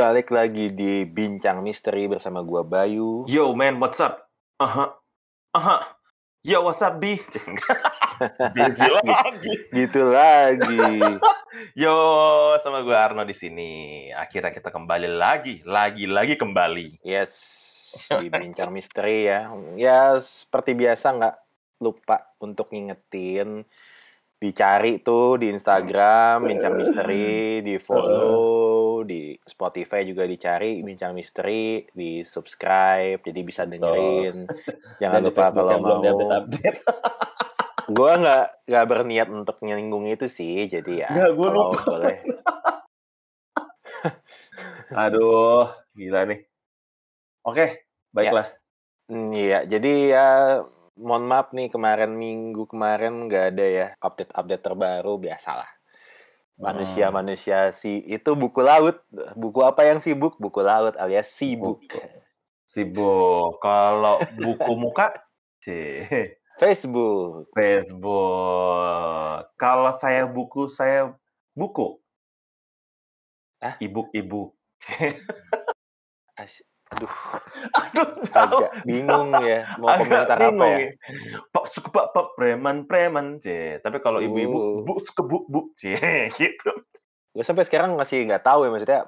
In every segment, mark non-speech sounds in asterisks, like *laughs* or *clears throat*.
balik lagi di Bincang Misteri bersama gua Bayu. Yo man, what's up? Aha, aha. Yo, what's up, B? *laughs* Gitu lagi. Gitu lagi. *laughs* Yo, sama gue Arno di sini. Akhirnya kita kembali lagi, lagi-lagi kembali. Yes, di Bincang Misteri ya. Ya seperti biasa nggak lupa untuk ngingetin dicari tuh di Instagram Bincang Misteri, di follow, di Spotify juga dicari Bincang Misteri, di subscribe, jadi bisa dengerin. *laughs* Jangan Dan di lupa kalau yang belum mau. diupdate-update. Gue nggak nggak berniat untuk nyinggung itu sih, jadi ya. Nggak, gua kalau lupa. boleh. *laughs* Aduh, gila nih. Oke, baiklah. Hmm, Iya, jadi ya mohon maaf nih kemarin minggu kemarin nggak ada ya update-update terbaru biasalah. Manusia-manusia si itu buku laut, buku apa yang sibuk? Buku laut alias sibuk. Sibuk. Kalau buku muka, *laughs* sih. Facebook. Facebook. Kalau saya buku, saya buku. Hah? Ibu-ibu. *laughs* Aduh, *laughs* Aduh, tahu. agak bingung ya mau Agak komentar apa ya. Pak suka pak pak preman preman c. Tapi kalau ibu-ibu Uh. bu suka bu bu c *laughs* gitu. Gue sampai sekarang masih nggak tahu ya maksudnya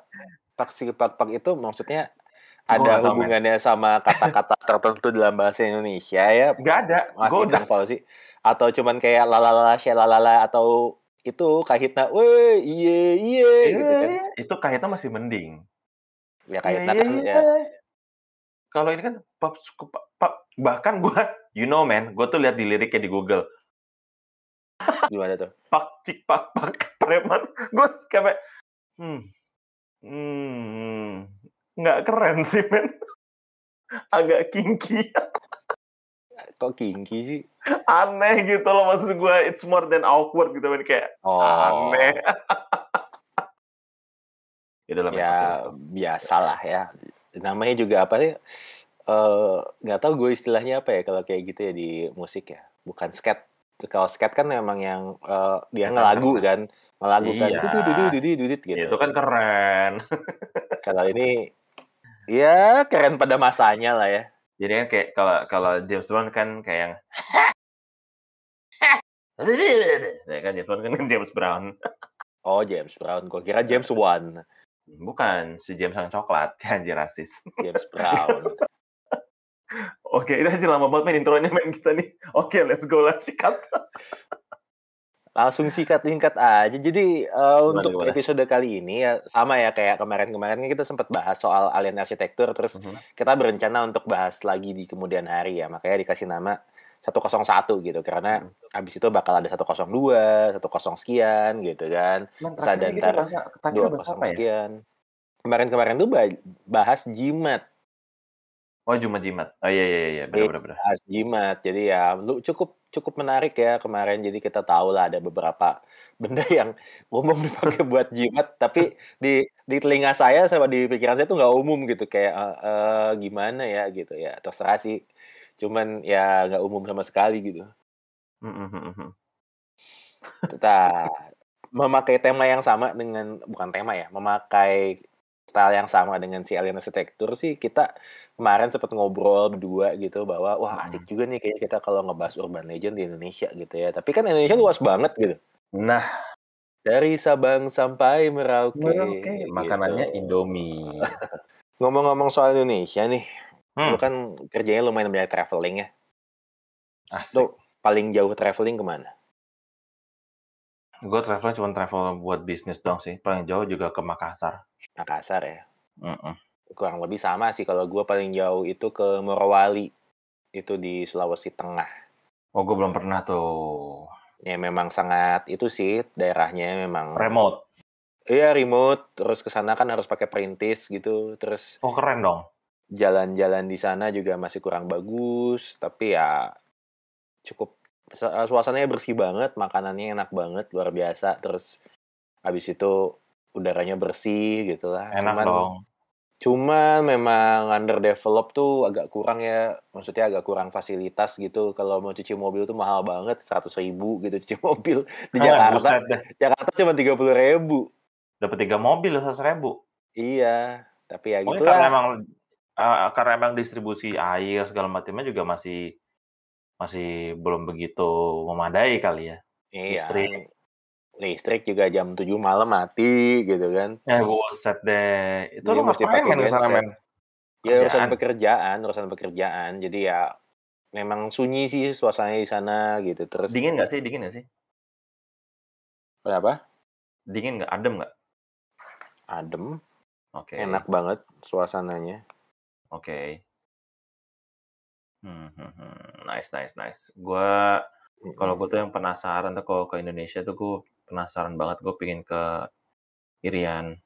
paksi pak pak itu maksudnya ada nggak tahu, men. hubungannya sama kata-kata *laughs* tertentu dalam bahasa Indonesia ya Gak ada. masih udah Kang Fauzi atau cuman kayak lalala lalala atau itu kahitna weh iye iye gitu kan Eh, itu kayaknya masih mending. Ya Iya, kahitna iya, kan iya. ya. Kalau ini kan pak pak bahkan gue *laughs* you know man, gue tuh lihat di liriknya di Google. Gimana tuh? Pak cik pak pak *laughs* preman. Gue kayak hmm hmm nggak keren sih men. *laughs* Agak kinky. Kok kinky sih? Aneh gitu loh maksud gue it's more than awkward gitu men kayak oh. Aneh ya dalam ya biasalah ya. Namanya juga apa sih Eh, nggak tahu gue istilahnya apa ya kalau kayak gitu ya di musik ya. Bukan skat kalau skat kan memang yang eh, dia ngelagu kan ngelagu kan Iya. dudut gitu itu kan keren. kalau ini ya keren pada masanya lah ya jadi kan kayak kalau kalau James Bond kan. Kayak yang ya kan James Bond kan James Brown Oh James Brown, gue kira James Wan, bukan si James yang coklat *laughs* anjir rasis James Brown. *laughs* Oke, itu aja lama banget main intronya main kita nih. *laughs* Oke, let's go lah sikat. Langsung sikat singkat aja. Jadi eh, untuk gimana? episode kali ini ya sama ya kayak kemarin-kemarin kan kita sempat bahas soal alien arsitektur, terus Mhm. kita berencana untuk bahas lagi di kemudian hari ya. Makanya dikasih nama 101 gitu karena Hmm. habis itu bakal ada 102, 10 sekian gitu kan. Terus ada kita ntar bahas, terakhir bahas 20 apa ya? sekian. Kemarin-kemarin tuh bah- bahas jimat. Oh, Jumat Jimat. Oh iya iya iya, benar benar benar. bahas jimat. Jadi ya lu cukup cukup menarik ya kemarin. Jadi kita tahu lah ada beberapa benda yang umum *laughs* dipakai buat jimat, tapi di di telinga saya sama di pikiran saya tuh nggak umum gitu. Kayak eh, eh, gimana ya gitu ya. Terserah sih. Cuman ya nggak umum sama sekali gitu. Mhm, mhm, mhm. Kita memakai tema yang sama dengan bukan tema ya, memakai style yang sama dengan si alien arsitektur sih kita kemarin sempat ngobrol berdua gitu bahwa wah asik juga nih kayaknya kita kalau ngebahas urban legend di Indonesia gitu ya. Tapi kan Indonesia luas banget gitu. Nah, Dari Sabang sampai Merauke. Merauke, makanannya gitu. Indomie. *laughs* Ngomong-ngomong soal Indonesia nih, lu Hmm, kan kerjanya lumayan banyak traveling ya. asik. Lu paling jauh traveling ke mana? Gue travel cuma travel buat bisnis doang sih. Paling jauh juga ke Makassar. Makassar ya. Mhm. Kurang lebih sama sih kalau gua paling jauh itu ke Morowali. Itu di Sulawesi Tengah. Oh, gue belum pernah tuh. Ya memang sangat itu sih daerahnya memang Remote. Iya remote terus ke sana kan harus pakai perintis gitu terus Oh, keren dong. Jalan-jalan di sana juga masih kurang bagus tapi ya cukup su- suasananya bersih banget makanannya enak banget luar biasa terus habis itu udaranya bersih gitu lah Enak cuman dong. Cuman memang underdeveloped tuh agak kurang ya, maksudnya agak kurang fasilitas gitu. Kalau mau cuci mobil tuh mahal banget, 100 ribu gitu cuci *laughs* mobil di Jakarta. Jakarta cuma 30 ribu. Dapat tiga mobil seratus ribu. Iya, tapi ya Oh, gitu karena lah. emang uh, karena emang distribusi air segala macamnya juga masih masih belum begitu memadai kali ya. Iya. Listrik. Listrik juga jam 7 malam mati gitu kan. Eh, buset deh. Itu Jadi lu mesti pakai men sana, men? Ya urusan Kerjaan. pekerjaan, urusan pekerjaan. Jadi ya memang sunyi sih suasananya di sana gitu. Terus Dingin nggak sih? Dingin nggak sih? Kenapa? Dingin nggak? Adem nggak? Adem, Oke. enak banget suasananya. Oke. Hmm, hmm, hmm. Nice, nice, nice. Gua kalau gue tuh yang penasaran tuh kalau ke Indonesia tuh gue penasaran banget. Gue pingin ke Irian.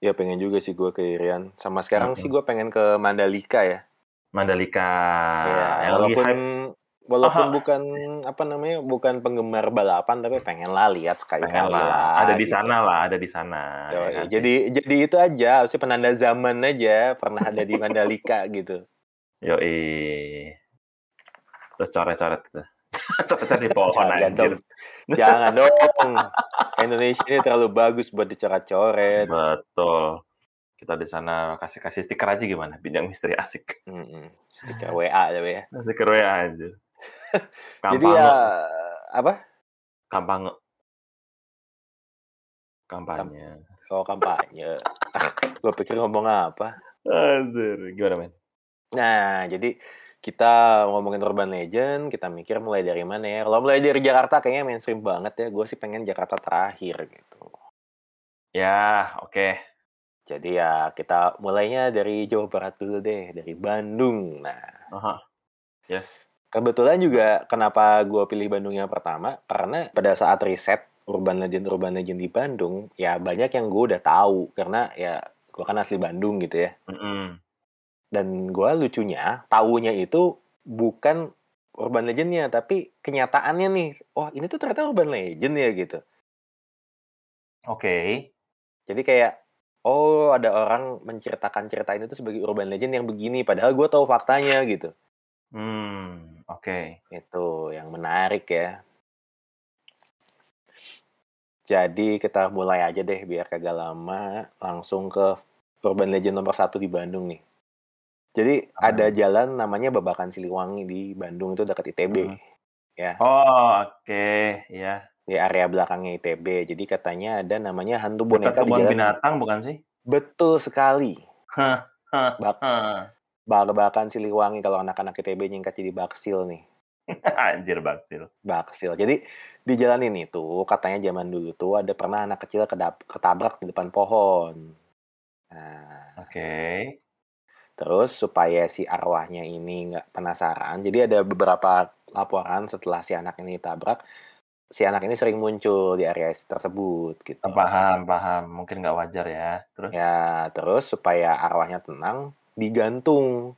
Ya pengen juga sih gue ke Irian. Sama sekarang Mm-mm. sih gue pengen ke Mandalika ya. Mandalika. ya walaupun hype. Walaupun Aha. bukan apa namanya bukan penggemar balapan tapi pengen lah lihat sekali Pengen lah. lah. Ada di gitu. sana lah. Ada di sana. Yoi, ya kan jadi jadi itu aja, harusnya penanda zaman aja pernah ada di Mandalika gitu. Yoi. Terus coret-coret *laughs* coret-coret di pohon Jangan anjir. dong. Jangan dong. Indonesia ini terlalu bagus buat dicoret-coret. Betul. Kita di sana kasih-kasih stiker aja gimana? Bidang misteri asik. Mm-mm. *laughs* Stiker WA aja ya. Stiker WA aja. Jadi ya apa? Kampange. Kampanye. Oh kampanye. *laughs* Gue pikir ngomong apa? Anjir. Gimana, men? Nah, jadi kita ngomongin urban legend, kita mikir mulai dari mana ya? Kalau mulai dari Jakarta kayaknya mainstream banget ya. Gue sih pengen Jakarta terakhir gitu. Ya, oke. Jadi ya kita mulainya dari Jawa Barat dulu deh, dari Bandung. Nah, Aha. Yes. Kebetulan juga kenapa gue pilih Bandung yang pertama, karena pada saat riset urban legend-urban legend di Bandung, ya banyak yang gue udah tahu. Karena ya gue kan asli Bandung gitu ya. Mm-mm. Dan gue lucunya, taunya itu bukan urban legendnya, tapi kenyataannya nih. Wah ini tuh ternyata urban legend ya gitu. Oke. Jadi kayak, oh ada orang menceritakan cerita ini tuh sebagai urban legend yang begini. Padahal gue tahu faktanya gitu. Hmm, oke. Itu yang menarik ya. Jadi kita mulai aja deh biar kagak lama langsung ke urban legend nomor satu di Bandung nih. Jadi Apa ada jalan namanya Babakan Siliwangi di Bandung itu dekat ITB Hmm. ya Oh, oke. Ya. di area belakangnya ITB. Jadi katanya ada namanya hantu Dekat boneka di kebun jalan. binatang bukan sih? Betul sekali. Bak hah. Babakan Siliwangi kalau anak-anak ITB nyingkat jadi Baksil nih. *laughs* Anjir, Baksil. Baksil. Jadi di jalan ini tuh katanya zaman dulu tuh ada pernah anak kecil kedap- ketabrak di depan pohon. Nah, Oke. terus supaya si arwahnya ini nggak penasaran, jadi ada beberapa laporan setelah si anak ini ditabrak, si anak ini sering muncul di area tersebut gitu. Paham, paham. Mungkin nggak wajar ya. Terus? Ya, terus supaya arwahnya tenang, digantung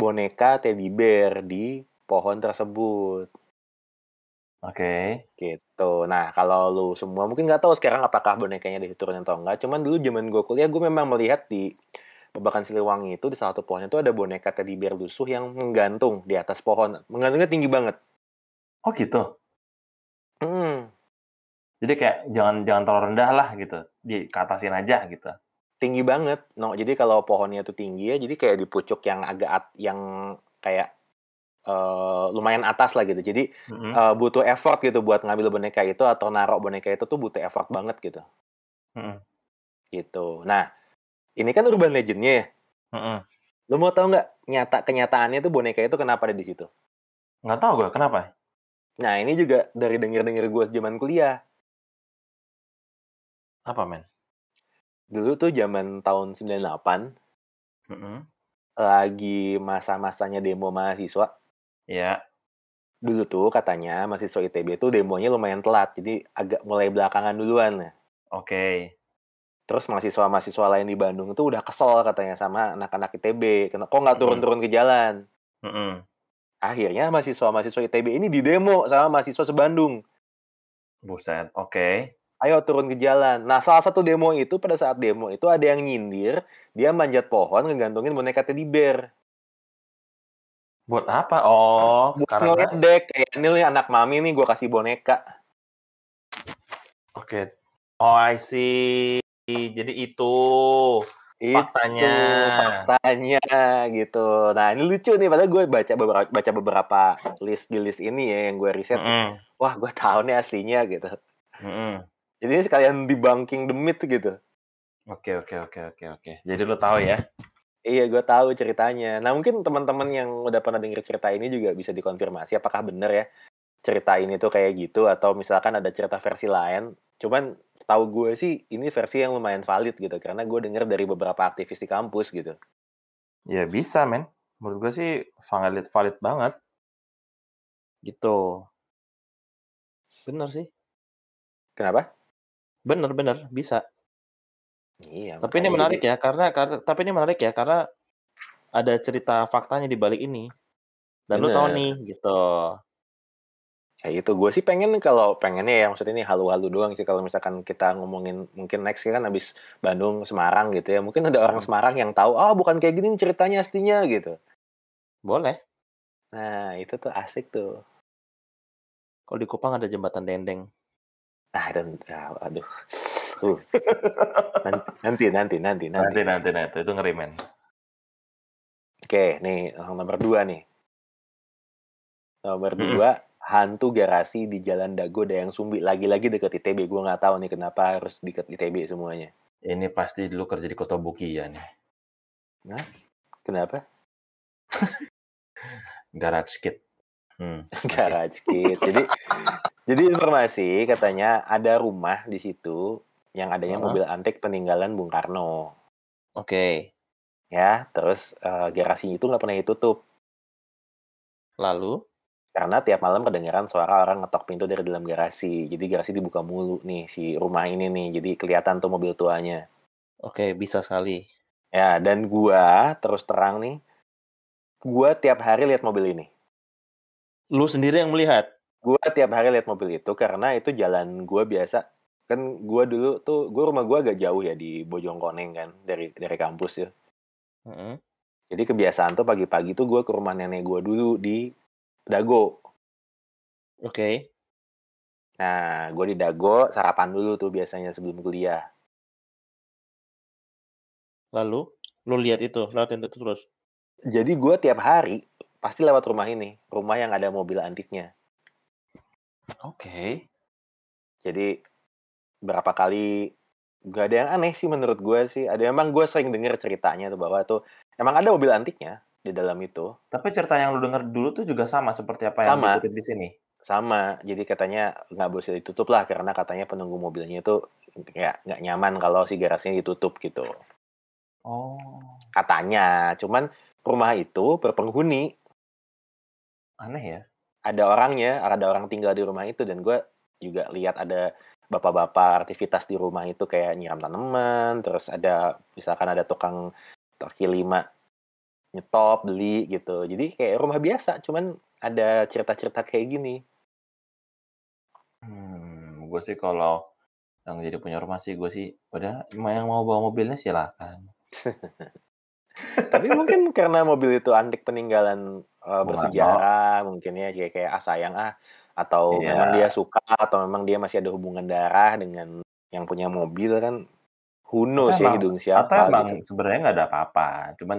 boneka teddy bear di pohon tersebut. Oke. Gitu. Nah, kalau lu semua mungkin nggak tahu sekarang apakah bonekanya diturunin atau enggak. Cuman dulu zaman gue kuliah, gue memang melihat di Babakan Siliwangi itu di salah satu pohon itu ada boneka teddy bear lusuh yang menggantung di atas pohon. Menggantungnya tinggi banget. Oh gitu. Hmm, Jadi kayak jangan jangan terlalu rendah lah gitu. Di ke atasin aja gitu. Tinggi banget. No, jadi kalau pohonnya itu tinggi ya, jadi kayak di pucuk yang agak at- yang kayak eh, lumayan atas lah gitu. Jadi Mm-mm. eh, butuh effort gitu buat ngambil boneka itu atau narok boneka itu tuh butuh effort banget gitu. Mm-mm. Gitu. Nah, ini kan urban legendnya ya. Mm-mm. Lo mau tahu nggak nyata kenyataannya tuh boneka itu kenapa ada di situ? Nggak tahu gue kenapa. Nah, ini juga dari denger-denger gue zaman kuliah. Apa men? Dulu tuh zaman tahun 98 Mm-mm. lagi masa-masanya demo mahasiswa. Ya. Dulu tuh katanya mahasiswa ITB tuh demonya lumayan telat, jadi agak mulai belakangan duluan. Oke. Terus mahasiswa-mahasiswa lain di Bandung tuh udah kesel katanya sama anak-anak ITB. Kok nggak turun-turun ke jalan? Mm-mm. Akhirnya mahasiswa-mahasiswa ITB ini didemo sama mahasiswa sebandung. Buset. Oke. Ayo turun ke jalan. Nah, salah satu demo itu pada saat demo itu ada yang nyindir, dia manjat pohon ngegantungin boneka teddy bear. Buat apa? Oh, Buat karena ngeledek, kayak ini anak mami nih gue kasih boneka. Oke. Oh, I see. Jadi itu Itu faktanya. faktanya gitu. Nah ini lucu nih, padahal gue baca beberapa, baca beberapa list di list ini ya yang gue riset. Mm-mm. Wah gue tahu nih aslinya gitu. Mm-mm. Jadi ini sekalian debunking the myth gitu. Oke oke oke oke oke. Jadi lu tahu ya? Iya gue tahu ceritanya. Nah mungkin teman-teman yang udah pernah denger cerita ini juga bisa dikonfirmasi apakah bener ya cerita ini tuh kayak gitu atau misalkan ada cerita versi lain. Cuman tahu gue sih ini versi yang lumayan valid gitu karena gue denger dari beberapa aktivis di kampus gitu. Ya bisa men. Menurut gue sih valid valid banget. Gitu. Bener sih. Kenapa? Bener bener bisa. Iya. Tapi ini menarik ya karena karena tapi ini menarik ya karena ada cerita faktanya di balik ini. Dan lu tahu Bener. nih gitu. Ya itu gue sih pengen kalau pengennya ya maksudnya ini halu-halu doang sih kalau misalkan kita ngomongin mungkin next kan habis Bandung Semarang gitu ya mungkin ada orang Hmm. Semarang yang tahu oh bukan kayak gini ceritanya aslinya gitu Boleh. nah itu tuh asik tuh Kalau di Kupang ada jembatan dendeng. Ah dan ya, aduh uh. nanti nanti nanti nanti Nanti nanti nanti itu ngeri men. oke nih nomor dua nih nomor Mm-mm. dua hantu garasi di Jalan Dago Dayang Sumbi lagi-lagi deket ITB gue nggak tahu nih kenapa harus deket ITB semuanya Ini pasti dulu kerja di Kota Buki ya nih. kenapa Garage Kit. Hmm. *laughs* garage kit. Jadi *laughs* jadi informasi katanya ada rumah di situ yang adanya Heeh. mobil antik peninggalan Bung Karno. Oke. Ya, terus eh, garasi itu nggak pernah ditutup Lalu karena tiap malam kedengaran suara orang ngetok pintu dari dalam garasi. Jadi garasi dibuka mulu nih si rumah ini nih. Jadi kelihatan tuh mobil tuanya. oke bisa sekali. Ya, dan gua terus terang nih gua tiap hari lihat mobil ini. Lu sendiri yang melihat. Gua tiap hari lihat mobil itu karena itu jalan gua biasa. Kan gua dulu tuh gua rumah gua agak jauh ya di Bojongkoneng kan dari dari kampus ya. Heeh. Jadi kebiasaan tuh pagi-pagi tuh gua ke rumah nenek gua dulu di Dago. Oke. Nah, gua di Dago sarapan dulu tuh biasanya sebelum kuliah. Lalu lu lihat itu, lewatin itu terus. Jadi gua tiap hari pasti lewat rumah ini, rumah yang ada mobil antiknya. Oke. Jadi berapa kali gak ada yang aneh sih menurut gue sih. Ada emang gue sering denger ceritanya tuh bahwa tuh emang ada mobil antiknya di dalam itu. Tapi cerita yang lu dengar dulu tuh juga sama seperti apa yang Sama. dikutip di sini. Sama, jadi katanya nggak boleh ditutup lah karena katanya penunggu mobilnya itu ya nggak nyaman kalau si garasinya ditutup gitu. Oh, Katanya, cuman rumah itu berpenghuni, aneh ya. ada orangnya, ada orang tinggal di rumah itu dan gue juga lihat ada bapak-bapak aktivitas di rumah itu kayak nyiram tanaman, terus ada misalkan ada tukang kaki lima nyetop beli gitu. Jadi kayak rumah biasa, cuman ada cerita-cerita kayak gini. Hmm, gue sih kalau yang jadi punya rumah sih gue sih udah yang mau bawa mobilnya silakan. *laughs* Tapi mungkin karena mobil itu antik peninggalan uh, Bung bersejarah, mungkin ya kayak kayak ah sayang ah atau Iya. memang dia suka atau memang dia masih ada hubungan darah dengan yang punya mobil kan who knows Atau ya emang- hidung Atau siapa emang gitu. sebenarnya nggak ada apa-apa, cuman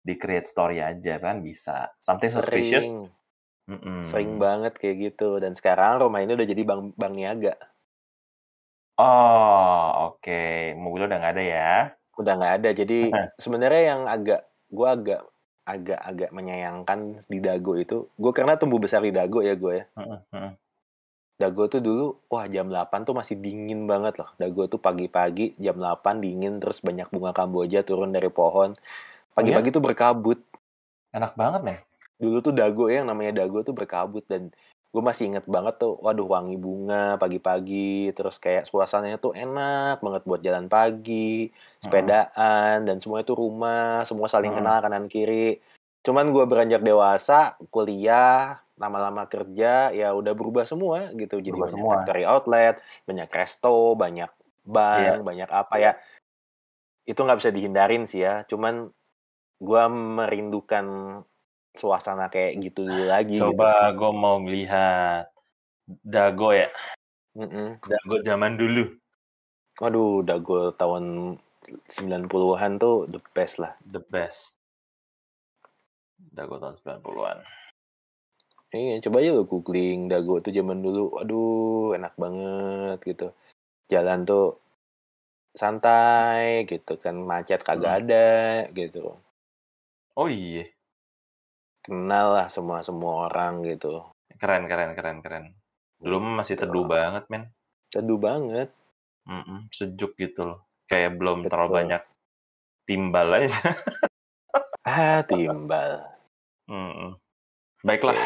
di create story aja kan bisa. Something suspicious. Sering, Mm-mm. sering banget kayak gitu dan sekarang rumah ini udah jadi bang bang niaga. Oh, oke. Mobilnya udah nggak ada ya. Udah nggak ada. Jadi *laughs* sebenarnya yang agak gua agak agak agak menyayangkan di Dago itu, gue karena tumbuh besar di Dago ya gue ya. Dago tuh dulu, wah jam 8 tuh masih dingin banget loh. Dago tuh pagi-pagi jam 8 dingin, terus banyak bunga kamboja turun dari pohon. Pagi-pagi tuh berkabut. Enak banget nih. Dulu tuh Dago ya, yang namanya Dago tuh berkabut. Dan gue masih inget banget tuh, waduh wangi bunga pagi-pagi. Terus kayak suasananya tuh enak banget buat jalan pagi, sepedaan, dan semua itu rumah, semua saling kenal kanan kiri. Cuman gue beranjak dewasa, kuliah, lama-lama kerja, ya udah berubah semua gitu. Jadi Berubah banyak semua. factory outlet, banyak resto, banyak bank, Iya. banyak apa ya. Itu nggak bisa dihindarin sih ya. Cuman gue merindukan suasana kayak gitu lagi. Coba gue mau melihat Dago ya. Gitu. Mm-mm. Dago zaman dulu. Waduh, dago tahun 90-an tuh the best lah. The best. Dago tahun 90-an. Iya, coba aja lo googling dago tuh zaman dulu. Aduh, enak banget gitu. Jalan tuh santai gitu kan, macet kagak Hmm. ada gitu. Oh iya. Kenal lah semua semua orang gitu. Keren, keren, keren, keren. Dulu mah masih Gitu. teduh banget, men. Teduh banget. Mm-mm, sejuk gitu loh. Kayak belum terlalu Betul. banyak timbal aja. *laughs* Ah, timbal. Mm-mm. Baiklah. Oke.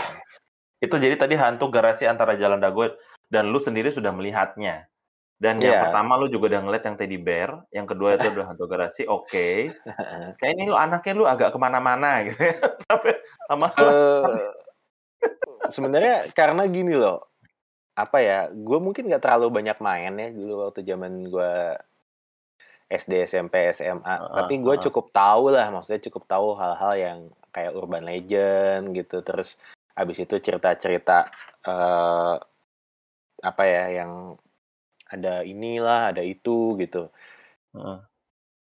Itu jadi tadi hantu garasi antara Jalan Dago dan lu sendiri sudah melihatnya. Dan yang Iya. pertama lu juga udah ngeliat yang teddy bear, yang kedua itu *laughs* adalah hantu garasi. Oke. *laughs* Kayak ini lu anaknya lu agak ke mana-mana gitu ya. Sampai sama Eh, sebenarnya karena gini loh. Apa ya? Gue mungkin nggak terlalu banyak main ya dulu waktu zaman gue SD, SMP, SMA. Heeh, Tapi gue heeh. cukup tahu lah, maksudnya cukup tahu hal-hal yang kayak urban legend gitu. Terus abis itu cerita-cerita eh apa ya yang ada inilah, ada itu gitu. Heeh.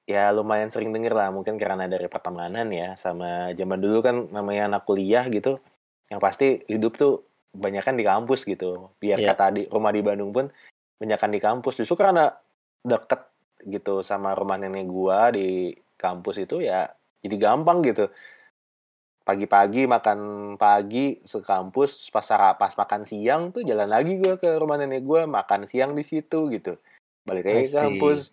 Ya lumayan sering denger lah, mungkin karena dari pertemanan ya, sama zaman dulu kan namanya anak kuliah gitu, yang pasti hidup tuh banyakan di kampus gitu. Biar Iya. kata di rumah di Bandung pun banyakan di kampus. Justru karena deket gitu sama rumah nenek gua di kampus itu ya jadi gampang gitu. Pagi-pagi makan pagi sekampus, pas pas makan siang tuh jalan lagi gua ke rumah nenek gua makan siang di situ gitu. Balik lagi ke kampus.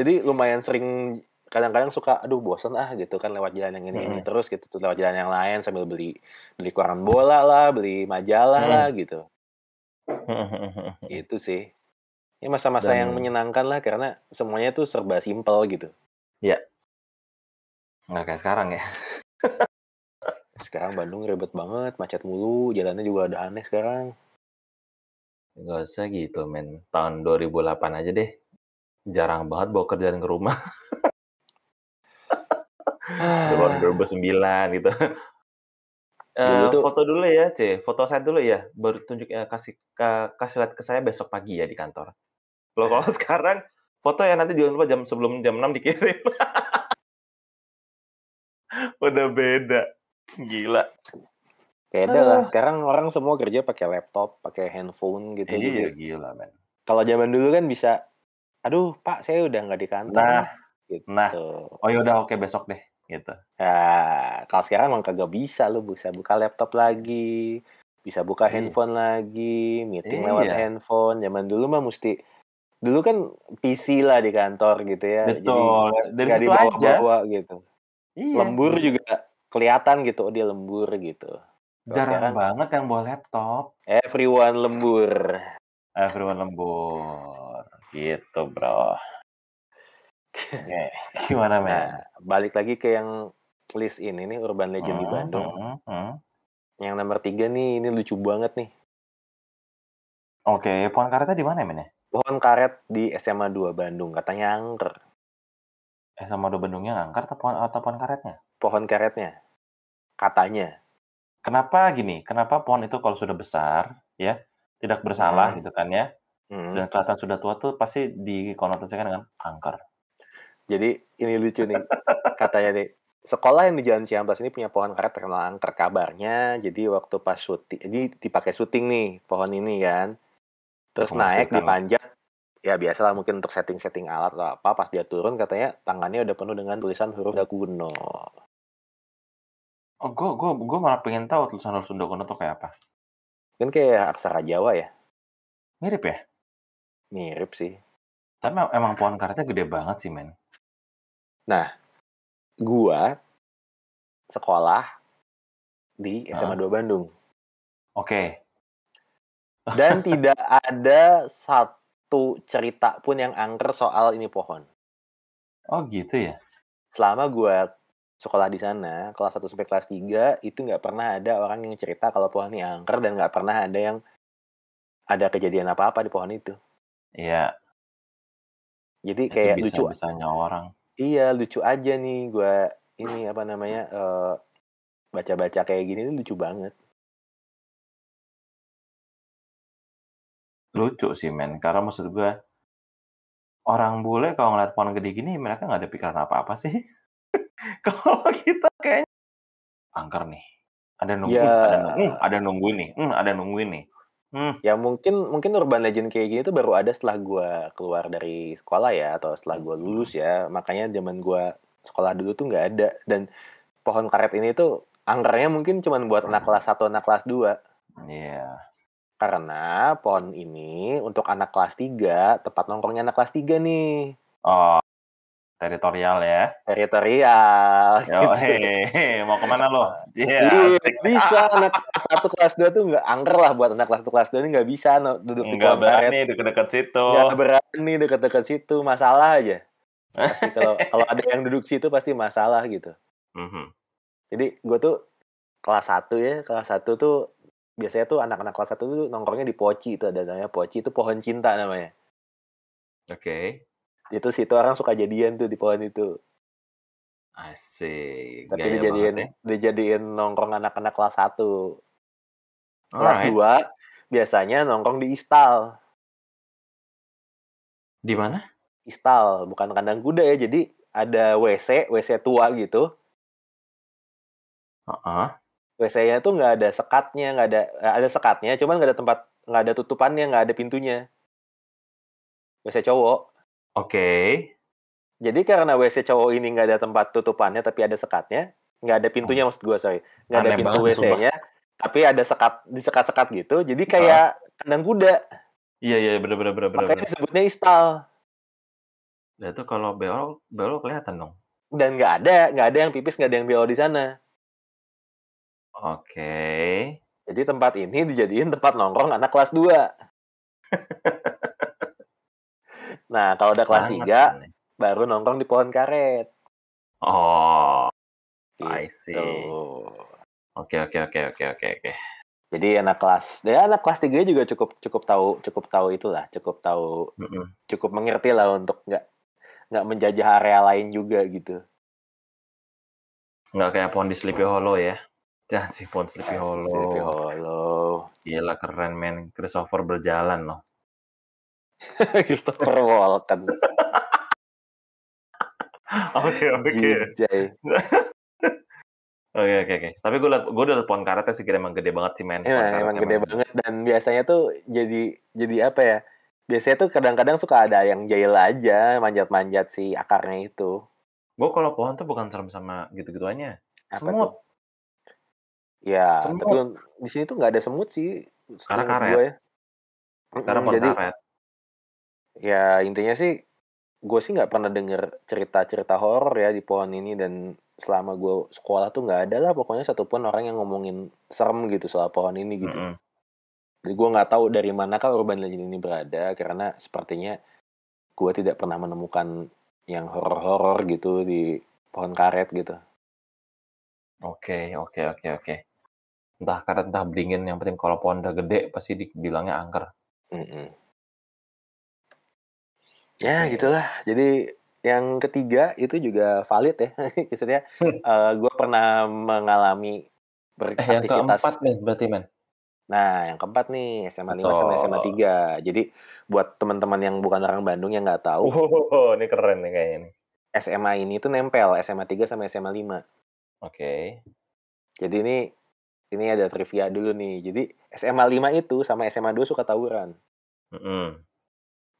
Jadi lumayan sering kadang-kadang suka aduh bosan ah gitu kan lewat jalan yang ini ini Mm-mm. terus gitu lewat jalan yang lain sambil beli beli koran bola lah beli majalah Mm. lah gitu itu sih ini masa-masa yang menyenangkan lah karena semuanya tuh serba simpel gitu ya nggak kayak sekarang ya. *laughs* sekarang Bandung ribet banget macet mulu jalannya juga udah aneh sekarang Nggak usah gitu, men. Tahun 2008 aja deh. Jarang banget bawa kerjaan ke rumah. 2009 gitu. dulu Eh, tuh foto dulu ya, C. Foto saya dulu ya. Baru tunjuk ya, kasih ka- kasih lihat ke saya besok pagi ya di kantor. Kalau kalau sekarang foto ya nanti jangan lupa jam sebelum jam 6 dikirim. *laughs* Udah beda. Gila. beda lah Ah. sekarang orang semua kerja pakai laptop pakai handphone gitu Iya, jadi gila, men. kalau zaman dulu kan bisa aduh pak saya udah nggak di kantor Nah, gitu nah. Oh yaudah oke besok deh, gitu. Nah, kalau sekarang emang kagak bisa lu bisa buka laptop lagi, bisa buka Iya. handphone lagi, meeting lewat Iya. handphone. Zaman dulu mah mesti dulu kan PC lah di kantor gitu ya. Jadi Betul. Dari nggak situ aja. dibawa-bawa gitu. Iya. Lembur juga kelihatan gitu, oh dia lembur gitu. Kalau Jarang sekarang banget yang bawa laptop. everyone lembur. Everyone lembur. Gitu, bro. Oke. *laughs* Gimana, men? Nah, balik lagi ke yang list ini nih Urban Legend di Hmm, Bandung. hmm, hmm. Yang nomor tiga nih, ini lucu banget nih. Oke, pohon karetnya di mana, men? ya? Pohon karet di SMA 2 Bandung, katanya angker. Eh, sama do Bandungnya ngangkar atau pohon, atau pohon karetnya? Pohon karetnya, katanya. Kenapa gini? Kenapa pohon itu kalau sudah besar, ya, tidak bersalah Hmm. gitu kan ya, Hmm. dan kelihatan sudah tua tuh pasti dikonotasikan dengan kanker. Jadi ini lucu nih, *laughs* katanya nih, sekolah yang di Jalan Ciamplas ini punya pohon karet terkenal angker kabarnya. Jadi waktu pas syuting, ini dipakai syuting nih pohon ini kan. Terus naik dipanjat, ya biasalah mungkin untuk setting-setting alat atau apa. Pas dia turun katanya tangannya udah penuh dengan tulisan huruf kuno. Oh, gue gue gue malah pengen tahu tulisan huruf Sunda kuno tuh kayak apa. Kan kayak aksara Jawa ya, Mirip ya? Mirip sih. Tapi em- emang pohon karetnya gede banget sih, men. Nah, gua sekolah di SMA Heeh. 2 Bandung. Oke. Dan *laughs* tidak ada satu cerita pun yang angker soal ini pohon. Oh, gitu ya? Selama gua sekolah di sana, kelas 1 sampai kelas 3, itu nggak pernah ada orang yang cerita kalau pohon ini angker dan nggak pernah ada yang ada kejadian apa-apa di pohon itu. Iya, Jadi itu kayak lucu, bisa-bisanya orang. iya lucu aja nih gua ini apa namanya eh, baca-baca kayak gini ini lucu banget. Lucu sih, men. Karena maksud gue, orang bule kalau ngeliat pohon gede gini mereka nggak ada pikiran apa-apa sih. *laughs* kalau kita kayaknya angker nih. Ada nungguin, Ya. ada nungguin, ada nungguin nih, hmm, ada nungguin nih. Hmm, Ya mungkin mungkin urban legend kayak gini tuh baru ada setelah gua keluar dari sekolah ya atau setelah gua lulus ya. Makanya zaman gua sekolah dulu tuh nggak ada dan pohon karet ini tuh angkernya mungkin cuma buat anak kelas 1, anak kelas 2. iya. Karena pohon ini untuk anak kelas 3, tempat nongkrongnya anak kelas 3 nih. Oh, teritorial ya. Teritorial. Yo, gitu. hehehe, mau ke mana lo? Iya, asik. bisa anak kelas 1 kelas 2 tuh nggak angker lah buat anak kelas 1 kelas 2 ini nggak bisa no, duduk di Nggak pohon karet. berani deket-deket situ. Nggak berani deket-deket situ, masalah aja. Pasti *laughs* kalau kalau ada yang duduk situ pasti masalah gitu. Mhm. Jadi gue tuh kelas 1 ya, kelas 1 tuh biasanya tuh anak-anak kelas 1 tuh nongkrongnya di poci itu ada namanya poci itu pohon cinta namanya. Oke. Itu situ orang suka jadian tuh di pohon itu. Asik. Tapi Gaya dijadiin ya. dijadiin nongkrong anak-anak kelas 1. Kelas Alright. 2 biasanya nongkrong di istal. Di mana? Istal, bukan kandang kuda ya. Jadi ada WC, WC tua gitu. Heeh. WC-nya tuh nggak ada sekatnya, nggak ada eh, ada sekatnya, cuman nggak ada tempat, nggak ada tutupannya, nggak ada pintunya. WC cowok. Oke. Jadi karena WC cowok ini nggak ada tempat tutupannya, tapi ada sekatnya, nggak ada pintunya maksud gue sorry, nggak ada pintu WC-nya, tapi ada sekat di sekat-sekat gitu. Jadi kayak kandang kuda, Iya iya bener bener bener bener. makanya bener. disebutnya istal. Nah, itu kalau beol beol kelihatan dong. Dan nggak ada, nggak ada yang pipis, nggak ada yang beol di sana. Oke. Jadi tempat ini dijadiin tempat nongkrong anak kelas 2. *laughs* nah, kalau udah kelas Sangat 3, aneh. baru nongkrong di pohon karet. Oh, Gitu. I see. Oke oke oke oke oke oke. Jadi anak kelas, ya anak kelas 3 juga cukup cukup tahu cukup tahu itulah, cukup tahu Mm-mm. cukup mengerti lah untuk nggak nggak menjajah area lain juga gitu. Nggak kayak pohon di Sleepy Hollow ya. Jangan sih pohon Sleepy Hollow. Sleepy Hollow. Gila keren men. Christopher berjalan loh. *laughs* Christopher Walken. Oke Jijay. Oke oke oke. Tapi gue liat gue udah pohon karetnya sih emang gede banget sih men. Pohon Emang, emang gede emang- banget dan biasanya tuh jadi jadi apa ya? Biasanya tuh kadang-kadang suka ada yang jahil aja, manjat-manjat si akarnya itu. Gue kalau pohon tuh bukan serem sama gitu-gituannya. Semut. tuh? Ya, Semut. tapi di sini tuh nggak ada semut sih. Karena karet. gue ya. Karena pohon jadi karet. Ya intinya sih gue sih nggak pernah denger cerita-cerita horor ya di pohon ini dan selama gue sekolah tuh nggak ada lah pokoknya satupun orang yang ngomongin serem gitu soal pohon ini gitu. Mm-mm. Jadi gue nggak tahu dari manakah urban legend ini berada karena sepertinya gue tidak pernah menemukan yang horor-horor gitu di pohon karet gitu. Oke oke oke oke. Entah karet entah beringin yang penting kalau pohon udah gede pasti dibilangnya angker. Mm-mm. Ya Oke. gitulah. Jadi yang ketiga itu juga valid ya. *laughs* Maksudnya eh, gue pernah mengalami Eh yang beraktivitas. keempat nih berarti men. Nah, yang keempat nih SMA 5 sama SMA Betul. 3. Jadi buat teman-teman yang bukan orang Bandung yang nggak tahu, Oh, ini keren nih kayaknya nih. SMA ini tuh nempel SMA 3 sama SMA 5. Oke. Jadi ini ini ada trivia dulu nih. Jadi SMA 5 itu sama SMA 2 suka tawuran. Mm-mm.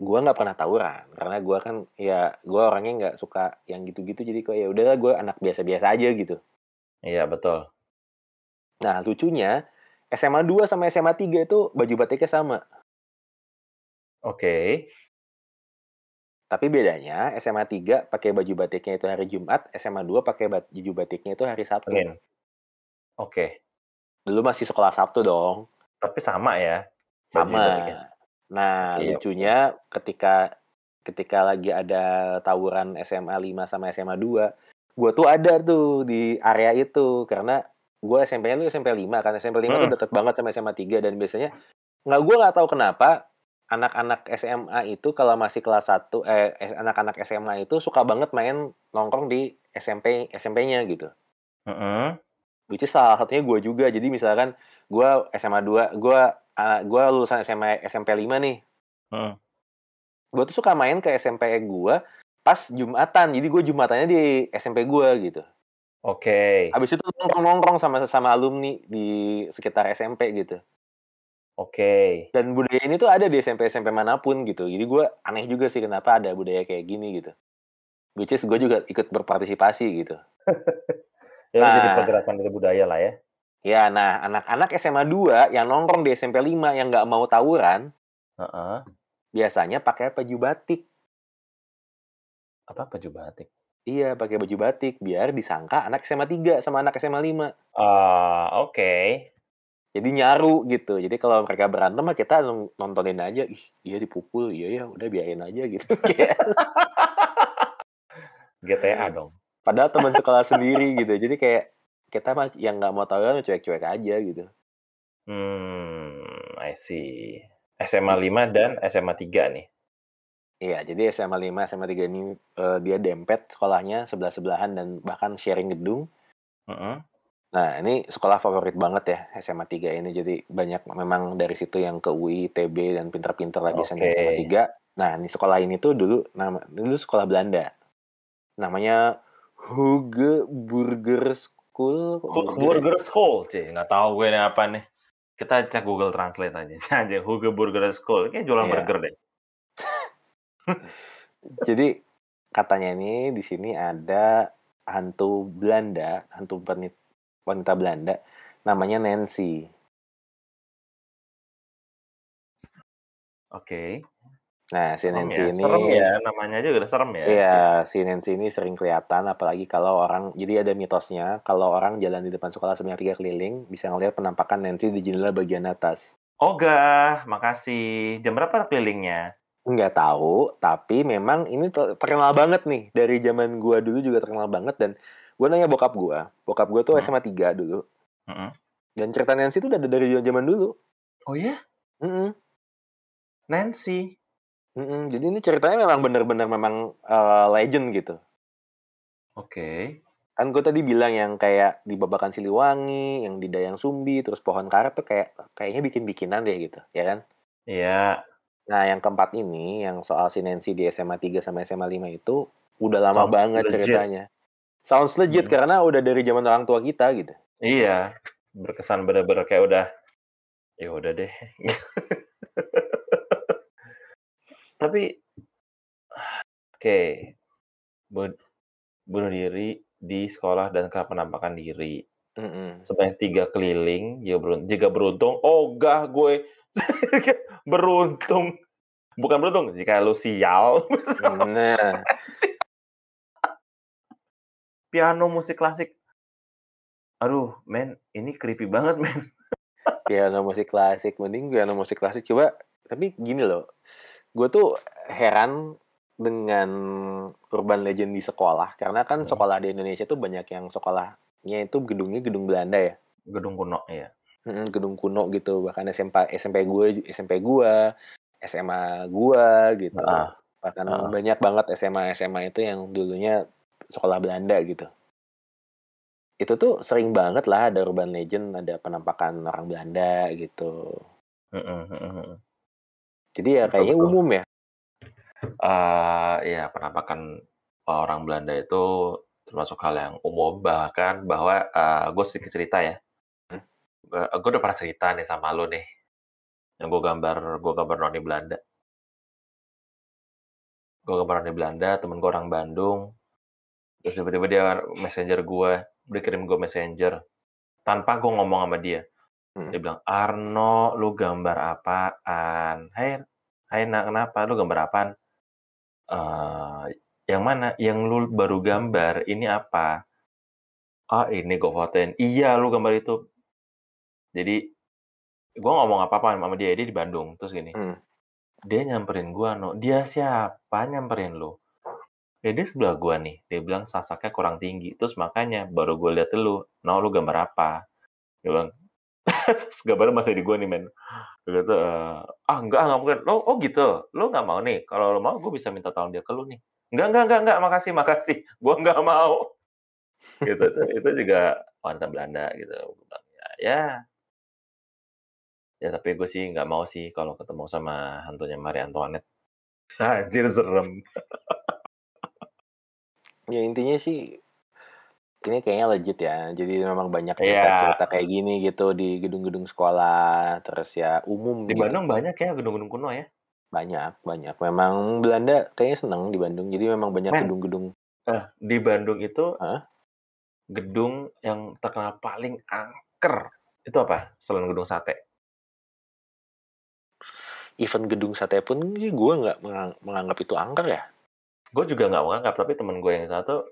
Gua nggak pernah tawuran karena gua kan ya gua orangnya nggak suka yang gitu-gitu jadi kok ya udahlah gue anak biasa-biasa aja gitu. Iya betul. Nah, lucunya SMA 2 sama SMA 3 itu baju batiknya sama. Oke. Tapi bedanya SMA 3 pakai baju batiknya itu hari Jumat, SMA 2 pakai baju batiknya itu hari Sabtu. Oke. Dulu masih sekolah Sabtu dong. Tapi sama ya. Sama. Nah, Oke, lucunya ketika ketika lagi ada tawuran SMA 5 sama SMA 2, gue tuh ada tuh di area itu karena gue SMP-nya lu SMP 5 kan SMP 5 tuh Hmm. deket banget sama SMA 3 dan biasanya nggak gue nggak tahu kenapa anak-anak SMA itu kalau masih kelas 1 eh anak-anak SMA itu suka banget main nongkrong di SMP SMP-nya gitu. Mm-mm. Which is salah satunya gue juga. Jadi misalkan gue SMA 2, gue gue lulusan SMA SMP 5 nih. Hmm. gue tuh suka main ke SMP gue pas Jumatan. Jadi gue Jumatannya di SMP gue gitu. Oke. Habis itu nongkrong-nongkrong sama sesama alumni di sekitar SMP gitu. Oke. Dan budaya ini tuh ada di SMP-SMP mana pun gitu. Jadi gue aneh juga sih kenapa ada budaya kayak gini gitu. Which is gue juga ikut berpartisipasi gitu. *laughs* Ya jadi Nah. pergerakan dari budaya lah ya. Ya, nah anak-anak SMA 2 yang nongkrong di SMP 5 yang nggak mau tawuran, Heeh. biasanya pakai baju batik. Apa baju batik? Iya, pakai baju batik biar disangka anak SMA 3 sama anak SMA 5. Ah, oke. Jadi nyaru gitu. Jadi kalau mereka berantem mah kita nontonin aja, ih dia dipukul, iya ya udah biarin aja gitu. *laughs* GTA dong. Padahal teman sekolah sendiri gitu. Jadi kayak kita mah yang nggak mau tawuran cuek-cuek aja gitu. Hmm, I see. SMA 5 dan SMA 3 nih. Iya, jadi SMA 5, SMA 3 ini eh, dia dempet sekolahnya sebelah-sebelahan dan bahkan sharing gedung. Heeh. Nah, ini sekolah favorit banget ya SMA 3 ini. Jadi banyak memang dari situ yang ke UI, TB dan pinter-pinter lah biasanya Oke. SMA 3. Nah, ini sekolah ini tuh dulu nama dulu sekolah Belanda. Namanya Huge Burger School. Hu- Burger School, sih nggak tahu gue ini apa nih. Kita cek Google Translate aja. *laughs* aja Hugo Burger School. Kayak jualan Iya. burger deh. *laughs* Jadi katanya ini di sini ada hantu Belanda, hantu wanit- wanita Belanda namanya Nancy. Oke. Nah, si Serem Nancy ya. ini Serem ya. Namanya aja udah serem ya. Iya, si Nancy ini sering kelihatan apalagi kalau orang jadi ada mitosnya kalau orang jalan di depan sekolah sebanyak tiga keliling bisa ngelihat penampakan Nancy di jendela bagian atas. Oga, makasih. Jam berapa kelilingnya? Nggak tahu, tapi memang ini ter- terkenal banget nih dari zaman gua dulu juga terkenal banget dan gua nanya bokap gua. Bokap gua tuh Hmm. SMA 3 dulu. Heeh. Dan cerita Nancy itu udah dari zaman dulu. Oh ya? Mm-mm. Nancy. Mm-mm. Jadi ini ceritanya memang bener-bener memang eh, legend gitu. Oke. Kan gue tadi bilang yang kayak di Babakan Siliwangi, yang di Dayang Sumbi, terus Pohon Karet tuh kayak kayaknya bikin-bikinan deh gitu, ya kan? Iya. Nah, yang keempat ini, yang soal si Nancy di SMA 3 sama SMA 5 itu udah lama Sounds banget legit. ceritanya. Sounds legit Hmm. karena udah dari zaman orang tua kita gitu. Iya. Berkesan bener-bener kayak udah ya udah deh. *laughs* Tapi *sighs* oke. Bu- bunuh diri di sekolah dan ke penampakan diri. Mm-mm. Sebanyak tiga keliling, jika beruntung, jika beruntung, oh gah gue *laughs* beruntung. Bukan beruntung, jika lu sial. Nah, *laughs* Piano musik klasik. Aduh, men, ini creepy banget, men. piano musik klasik, mending piano musik klasik coba. Tapi gini loh, gue tuh heran dengan urban legend di sekolah karena kan Hmm. sekolah di Indonesia tuh banyak yang sekolahnya itu gedungnya gedung Belanda ya Gedung kuno, ya. Gedung kuno gitu bahkan SMP SMP gue SMP gue SMA gue gitu Ah, bahkan ah. banyak banget SMA SMA itu yang dulunya sekolah Belanda gitu itu tuh sering banget lah ada urban legend ada penampakan orang Belanda gitu heeh, heeh. Jadi ya kayaknya betul. umum ya? Eh, ya penampakan orang Belanda itu termasuk hal yang umum. Bahkan bahwa eh, gue sedikit cerita ya. Hmm. gue gue udah pernah cerita nih sama lo nih yang gue gambar gue gambar noni Belanda. Gue gambar noni Belanda temen gue orang Bandung. Terus tiba-tiba dia messenger gue dia kirim gue messenger. Tanpa gue ngomong sama dia Hmm. dia bilang Arno lu gambar apaan Hai Hai nak kenapa lu gambar apaan eh yang mana? Yang lu baru gambar ini apa? Ah ini gue fotoin. Iya lu gambar itu. Jadi gue ngomong apa-apa sama dia, dia di Bandung. Terus gini, Hmm. dia nyamperin gue, no. Dia siapa nyamperin lu? Ya dia sebelah gue nih. Dia bilang sasaknya kurang tinggi. Terus makanya baru gue lihat lu. No lu gambar apa? Dia bilang, terus gambarnya masih di gue nih men. Gitu, "Eh, ah enggak, enggak mungkin. Lo, oh gitu, lo nggak mau nih. Kalau lo mau, gue bisa minta tolong dia ke lu nih. Enggak, enggak, enggak, enggak, makasih, makasih. Gue nggak mau. gitu, *laughs* itu, itu juga wanita Belanda gitu. Ya, ya. Ya, tapi gue sih nggak mau sih kalau ketemu sama hantunya Marie Antoinette. *laughs* Anjir serem. Ya intinya sih ini kayaknya legit ya. Jadi memang banyak Iya. cerita-cerita kayak gini gitu di gedung-gedung sekolah, terus ya umum Di gitu. Bandung banyak ya gedung-gedung kuno ya? Banyak, banyak. Memang Belanda kayaknya seneng di Bandung. Jadi memang banyak gedung-gedung. Eh, di Bandung itu Hah? gedung yang terkenal paling angker itu apa? Selain gedung sate. Even gedung sate pun gue nggak mengang- menganggap itu angker ya. Gue juga nggak menganggap, tapi temen gue yang satu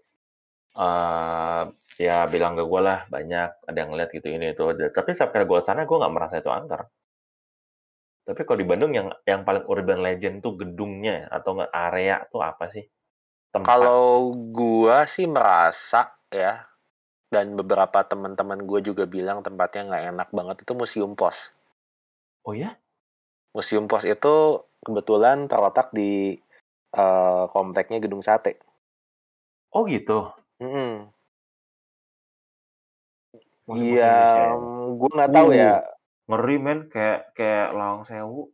eh ya bilang ke gue lah banyak ada yang ngeliat gitu ini itu. Tapi sampai gue sana gue nggak merasa itu angker. Tapi kalau di Bandung yang yang paling urban legend tuh gedungnya atau nggak area tuh apa sih? Tempat. Kalau gua sih merasa ya, dan beberapa teman-teman gue juga bilang tempatnya nggak enak banget itu Museum Pos. oh ya? Museum Pos itu kebetulan terletak di eh, kompleknya Gedung Sate. Oh gitu. Museum Iya, ya? gue nggak tahu ya. Uh, Ngeri men kayak kayak Lawang Sewu.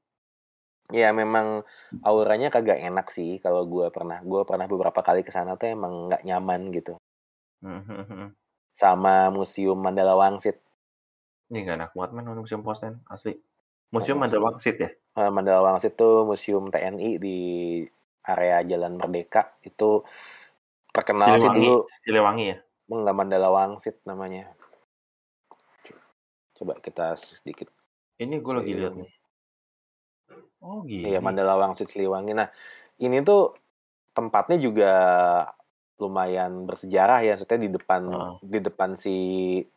Ya memang auranya kagak enak sih kalau gue pernah. Gue pernah beberapa kali ke sana tuh emang nggak nyaman gitu. Sama Museum Mandala Wangsit. Ini gak enak banget men museum pos men asli. Museum asli. Wangsit ya. Eh, Mandala Wangsit tuh museum TNI di area Jalan Merdeka itu terkenal sih Siliwangi, dulu Siliwangi ya. enggak Mandala Wangsit namanya. Coba kita sedikit. Ini gue lagi lihat nih. Oh gini. Iya Mandala Wangsit Siliwangi. Nah ini tuh tempatnya juga lumayan bersejarah ya. Maksudnya di depan Heeh. di depan si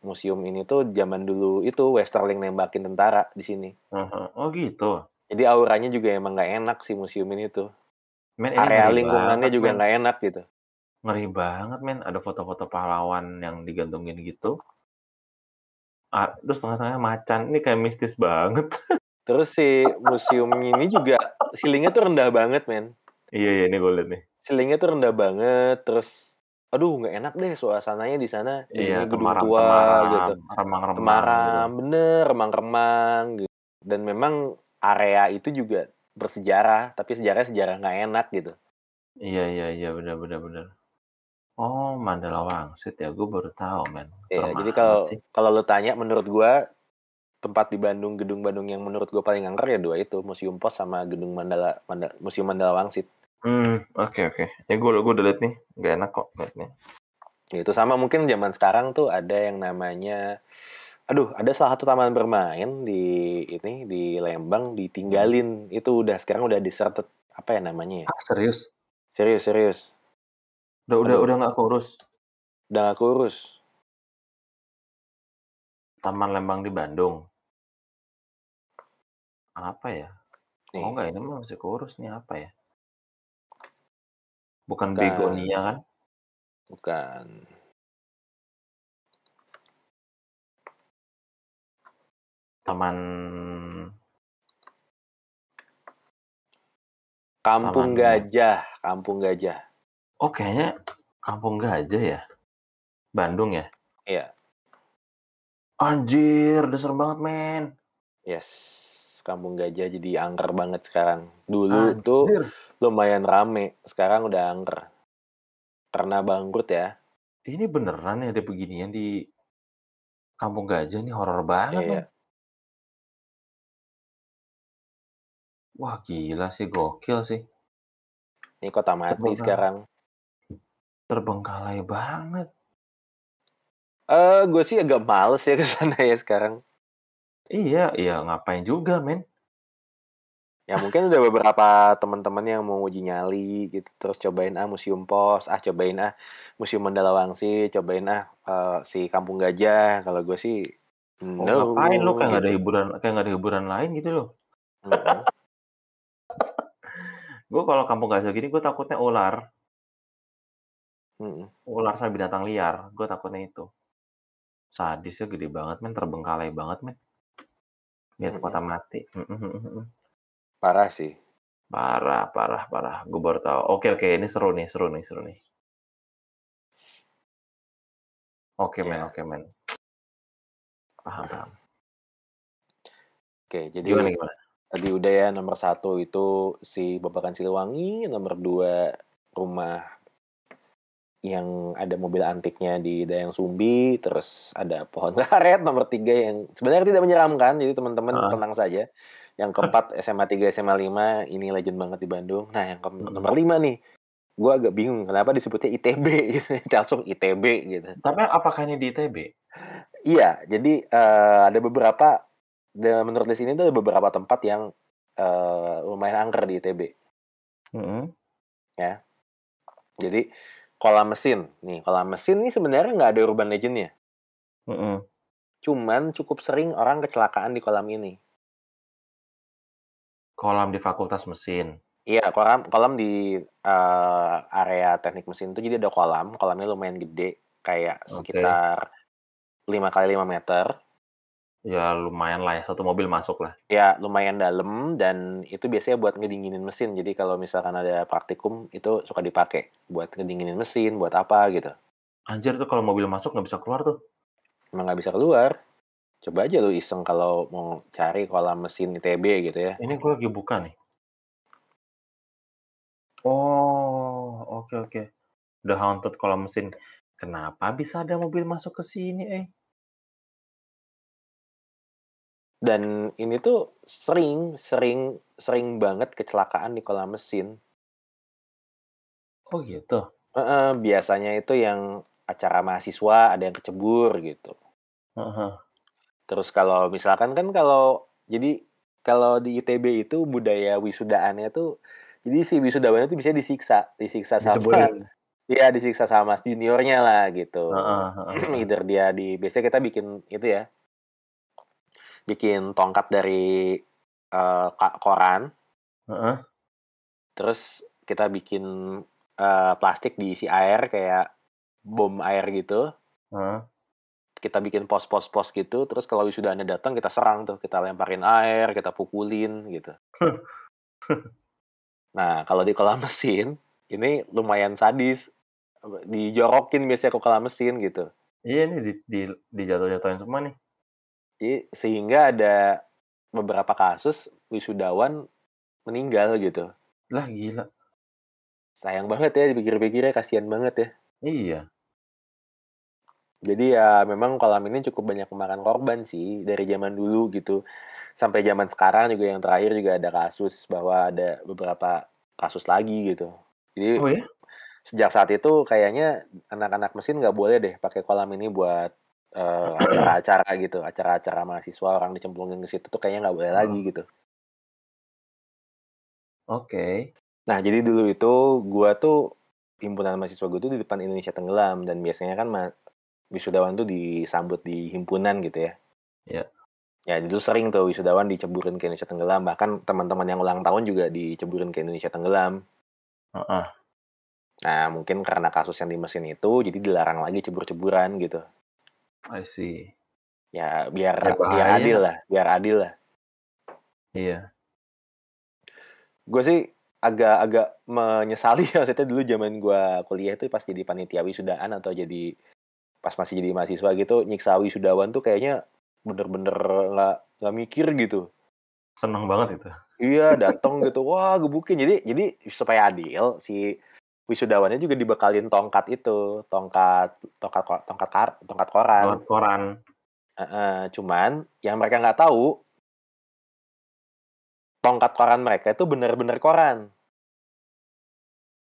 museum ini tuh zaman dulu itu Westerling nembakin tentara di sini. Heeh. Oh gitu. Jadi auranya juga emang nggak enak si museum ini tuh. Ini Area lingkungannya juga nggak enak gitu. Ngeri banget men. Ada foto-foto pahlawan yang digantungin gitu. Ah, terus tengah-tengah macan. Ini kayak mistis banget. *laughs* Terus si museum ini juga ceilingnya tuh rendah banget, men. iya iya ini gue liat nih. Ceilingnya tuh rendah banget. Terus, aduh nggak enak deh suasananya di sana. Iya Ini gedung tua temaram. gitu. Remang-remang gitu. Bener, remang-remang gitu. Dan memang area itu juga bersejarah, tapi sejarahnya sejarah nggak enak gitu. Iya iya iya benar benar benar. Oh Mandala Wangsit ya, gue baru tahu men. Ya, Serem jadi kalau sih. kalau lu tanya, menurut gua tempat di Bandung, gedung Bandung yang menurut gua paling angker ya dua itu, Museum Pos sama gedung Mandala, Manda- Museum Mandala Wangsit. Hmm, oke oke. Ya gue gue udah liat nih, nggak enak kok liatnya. Ya, Itu sama mungkin zaman sekarang tuh ada yang namanya aduh, ada salah satu taman bermain di ini di Lembang ditinggalin. Itu udah sekarang udah deserted apa ya namanya ya? Ah, serius? Serius, serius. Udah udah Aduh. udah nggak kurus. Udah gak kurus. Taman Lembang di Bandung. Apa ya? Nih, Oh enggak, ini masih kurus nih apa ya? Bukan Bukan. begonia kan? bukan. Taman Kampung Taman- Gajah, Kampung Gajah. Oh kayaknya Kampung Gajah ya? Bandung ya? Iya, Anjir, udah serem banget men. yes. Kampung Gajah jadi angker banget sekarang. Dulu tuh Anjir. lumayan rame, sekarang udah angker. Karena bangkrut ya. Ini beneran ya ada beginian di Kampung Gajah nih horor banget Iya. men. Wah gila sih, gokil sih. Ini kota mati sekarang. Terbengkalai banget. Eh, gue sih agak males ya ke sana ya sekarang. Iya, iya ngapain juga men. Ya mungkin udah beberapa teman-teman yang mau uji nyali gitu, terus cobain ah Museum Pos, ah cobain ah Museum Mandala Wangsit, cobain ah eh, si Kampung Gajah. Kalau gue sih Oh, no, ngapain lo kayak nggak ada gitu. hiburan kayak nggak ada hiburan lain gitu loh. *laughs* Gue kalau kampung gajah gini gue takutnya ular, Mm-mm. ular sama binatang liar. Gue takutnya itu. Sadisnya gede banget men, terbengkalai banget men. Lihat Mm-mm. kota mati. Parah sih. Parah, parah, parah. Gue baru tahu. Oke, oke, ini seru nih, seru nih, seru nih. Oke men, Ya. oke men. Paham, paham. Oke, jadi Gimana gimana? Tadi udah ya nomor satu itu si Babakan Siliwangi, nomor dua rumah yang ada mobil antiknya di Dayang Sumbi, terus ada pohon *laughs* karet, nomor tiga yang sebenarnya tidak menyeramkan, jadi teman-teman Heeh. tenang saja. Yang keempat SMA 3, SMA 5, ini legend banget di Bandung. Nah yang ke Mhm. nomor lima nih, gue agak bingung kenapa disebutnya ITB *laughs* gitu, langsung ITB gitu. Tapi apakah ini di ITB? Iya, jadi eh, ada beberapa menurut list ini tuh ada beberapa tempat yang eh, lumayan angker di ITB. Mhm. Jadi kolam mesin, nih kolam mesin ini sebenarnya nggak ada urban legendnya, Mhm. cuman cukup sering orang kecelakaan di kolam ini. Kolam di Fakultas Mesin. Iya, kolam kolam di eh, area teknik mesin itu jadi ada kolam, kolamnya lumayan gede, kayak sekitar 5 kali 5 meter. Ya lumayan lah ya, satu mobil masuk lah. Ya, lumayan dalam dan itu biasanya buat ngedinginin mesin. Jadi kalau misalkan ada praktikum itu suka dipakai buat ngedinginin mesin, buat apa gitu. Anjir tuh kalau mobil masuk nggak bisa keluar tuh. Emang nggak bisa keluar. Coba aja lu iseng kalau mau cari kolam mesin ITB gitu ya. Ini gue lagi buka nih. Oh, oke oke. Udah haunted kolam mesin. Kenapa bisa ada mobil masuk ke sini, eh? Dan ini tuh sering, sering, sering banget kecelakaan di kolam mesin. Oh gitu. Heeh, biasanya itu yang acara mahasiswa ada yang kecebur gitu. Heeh. Terus kalau misalkan kan kalau jadi kalau di ITB itu budaya wisudaannya tuh jadi si wisudawannya tuh bisa disiksa, disiksa sama. *laughs* Iya, disiksa sama juniornya lah gitu. Heeh, heeh, heeh. Either dia di biasanya kita bikin itu ya. Bikin tongkat dari ka- koran, Heeh. terus kita bikin eh, plastik diisi air kayak bom air gitu. Heeh. Kita bikin pos-pos-pos gitu, terus kalau wisudaannya datang kita serang tuh, kita lemparin air, kita pukulin gitu. *laughs* Nah, kalau di kolam mesin ini lumayan sadis. Dijorokin biasanya ke kolam mesin gitu. Iya nih di, di dijatuh-jatuhin semua nih. Jadi sehingga ada beberapa kasus wisudawan meninggal gitu. Lah gila. Sayang banget ya dipikir-pikirnya kasihan banget ya. Iya. Jadi ya memang kolam ini cukup banyak memakan korban sih dari zaman dulu gitu. Sampai zaman sekarang juga yang terakhir juga ada kasus bahwa ada beberapa kasus lagi gitu. Jadi Oh ya? sejak saat itu kayaknya anak-anak mesin nggak boleh deh pakai kolam ini buat eh, acara-acara gitu, acara-acara mahasiswa orang dicemplungin ke situ tuh kayaknya nggak boleh lagi gitu. Oke. Nah, jadi dulu itu gua tuh himpunan mahasiswa gue tuh di depan Indonesia Tenggelam dan biasanya kan ma- wisudawan tuh disambut di himpunan gitu ya. Iya. Ya, dulu sering tuh wisudawan diceburin ke Indonesia Tenggelam, bahkan teman-teman yang ulang tahun juga diceburin ke Indonesia Tenggelam. Heeh. Nah, mungkin karena kasus yang di mesin itu jadi dilarang lagi cebur-ceburan gitu. I see. Ya, biar Ya, biar adil lah, biar adil lah. Iya. Gue sih agak-agak menyesali *laughs* maksudnya dulu zaman gua kuliah itu pas jadi panitia wisudaan atau jadi pas masih jadi mahasiswa gitu nyiksa wisudawan tuh kayaknya bener-bener nggak nggak mikir gitu Seneng banget itu. iya datang gitu wah gebukin jadi jadi supaya adil si wisudawannya juga dibekalin tongkat itu tongkat tongkat tongkat kar, tongkat koran Lewat koran. Heeh, cuman yang mereka nggak tahu tongkat koran mereka itu bener-bener koran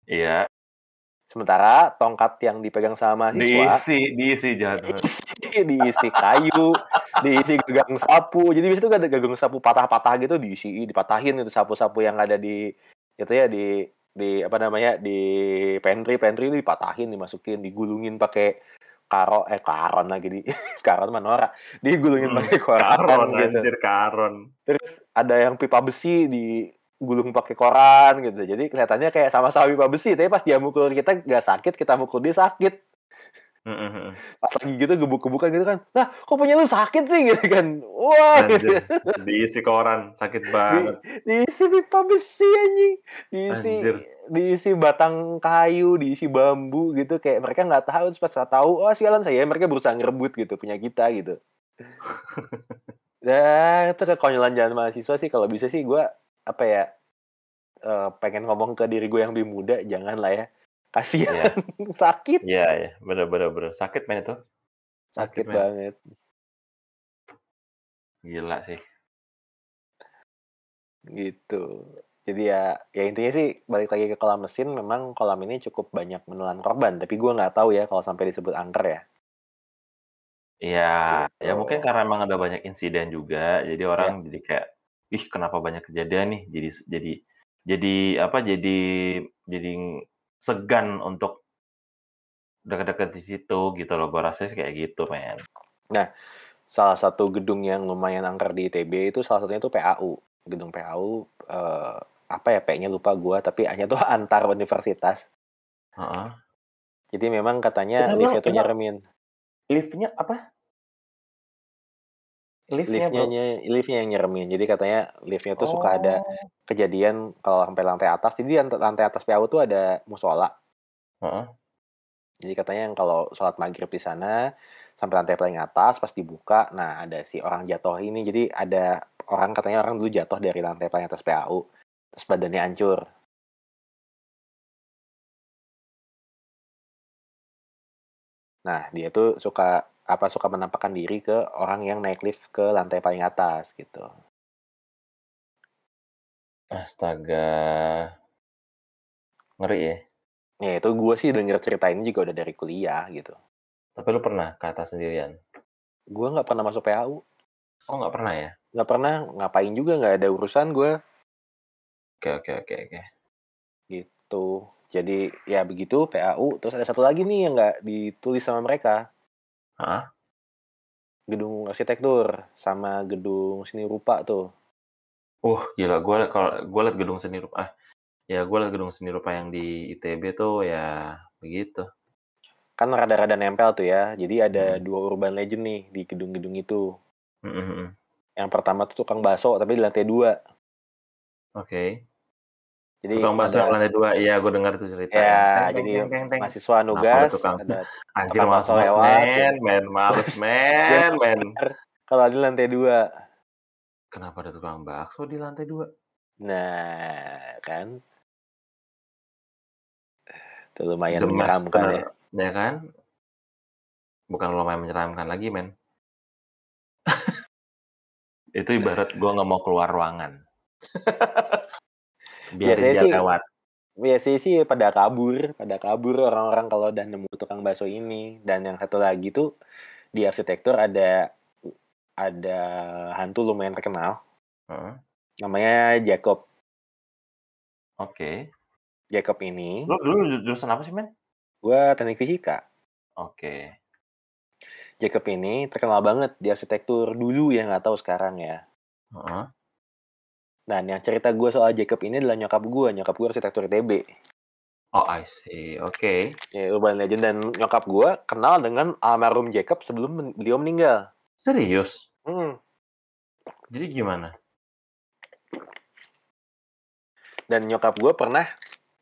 Iya. sementara tongkat yang dipegang sama mahasiswa Diisi, diisi jahat diisi, diisi kayu, diisi gagang sapu. Jadi tuh ada gagang sapu patah-patah gitu diisi, dipatahin itu sapu-sapu yang ada di itu ya di di apa namanya di pantry pantry itu dipatahin, dimasukin, digulungin pakai karo eh karon lagi di *laughs* karon manora digulungin Hmm, pakai koran Karon, gitu. anjir karon. Terus ada yang pipa besi digulung pakai koran gitu. Jadi kelihatannya kayak sama-sama pipa besi, tapi pas dia mukul kita nggak sakit, kita mukul dia sakit. Pas lagi gitu gebuk-gebukan gitu kan. Lah, kok punya lu sakit sih gitu kan. Wah, gitu. Diisi koran, sakit banget. diisi pipa besi anjing. Diisi Anjir. diisi batang kayu, diisi bambu gitu kayak mereka nggak tahu terus pas tahu, oh sialan saya mereka berusaha ngerebut gitu punya kita gitu. *laughs* Ya, itu kekonyolan jalan mahasiswa sih kalau bisa sih gue apa ya uh, pengen ngomong ke diri gue yang lebih muda jangan lah ya kasihan. Yeah. *laughs* sakit. Iya yeah, yeah. bener bener bener. Sakit men itu? Sakit, sakit banget. Gila sih. Gitu. Jadi ya ya intinya sih balik lagi ke kolam mesin memang kolam ini cukup banyak menelan korban. Tapi gue nggak tahu ya kalau sampai disebut angker ya. Iya, ya mungkin gitu. karena emang ada banyak insiden juga, jadi orang ya. jadi kayak, ih kenapa banyak kejadian nih, jadi jadi jadi apa? Jadi jadi segan untuk dekat-dekat di situ gitu loh. Gue rasa sih kayak gitu, men. Nah, salah satu gedung yang lumayan angker di ITB itu salah satunya itu PAU. Gedung PAU eh, apa ya P-nya lupa gue, tapi hanya tuh *laughs* antar universitas. Uh -huh. Jadi memang katanya liftnya tuh nyeremin liftnya apa? Liftnya liftnya liftnya yang nyeremin. Jadi katanya liftnya tuh suka ada oh. kejadian kalau sampai lantai atas. Jadi lantai atas PAU tuh ada musola. -huh. Jadi katanya yang kalau sholat maghrib di sana sampai lantai paling atas pas dibuka, nah ada si orang jatuh ini. Jadi ada orang katanya orang dulu jatuh dari lantai paling atas PAU, terus badannya hancur. Nah, dia tuh suka apa suka menampakkan diri ke orang yang naik lift ke lantai paling atas gitu. Astaga. Ngeri ya? Ya itu gue sih denger cerita ini juga udah dari kuliah gitu. Tapi lu pernah ke atas sendirian? Gue nggak pernah masuk PAU. Oh nggak pernah ya? Nggak pernah, ngapain juga nggak ada urusan gue. Oke oke oke oke. Gitu. Jadi ya begitu PAU. Terus ada satu lagi nih yang nggak ditulis sama mereka. Hah? Gedung arsitektur sama gedung seni rupa tuh. Uh, gila. Gue kalau gue liat gedung seni rupa, ah, ya gue liat gedung seni rupa yang di ITB tuh ya begitu. Kan rada-rada nempel tuh ya. Jadi ada hmm. dua urban legend nih di gedung-gedung itu. Hmm. hmm, hmm. Yang pertama tuh tukang bakso tapi di lantai dua. Oke. Okay. Jadi tukang bakso ada, lantai dua, iya gue dengar tuh cerita. Ya, teng, jadi teng, teng, teng. mahasiswa nugas, tukang, ada *laughs* anjir masuk lewat, men, men, males, *laughs* men, men. Kalau di lantai dua. Kenapa ada tukang bakso di lantai dua? Nah, kan. Itu lumayan The menyeramkan ya. Ya kan? Bukan lumayan menyeramkan lagi, men. *laughs* itu ibarat gue nggak mau keluar ruangan. Biar dia sih, lewat. Biasanya sih pada kabur, pada kabur orang-orang kalau udah nemu tukang bakso ini. Dan yang satu lagi tuh di arsitektur ada ada hantu lumayan terkenal. Uh. Namanya Jacob. Oke. Okay. Jacob ini. Lu dulu jurusan apa sih, men? Gua teknik fisika. Oke. Okay. Jacob ini terkenal banget di arsitektur dulu ya nggak tahu sekarang ya. Uh -huh. Nah, yang cerita gue soal Jacob ini adalah nyokap gue. Nyokap gue arsitektur ITB. Oh, I see. Oke. Okay. Ya, urban legend. Dan nyokap gue kenal dengan almarhum Jacob sebelum beliau meninggal. Serius? Hmm. Jadi gimana? Dan nyokap gue pernah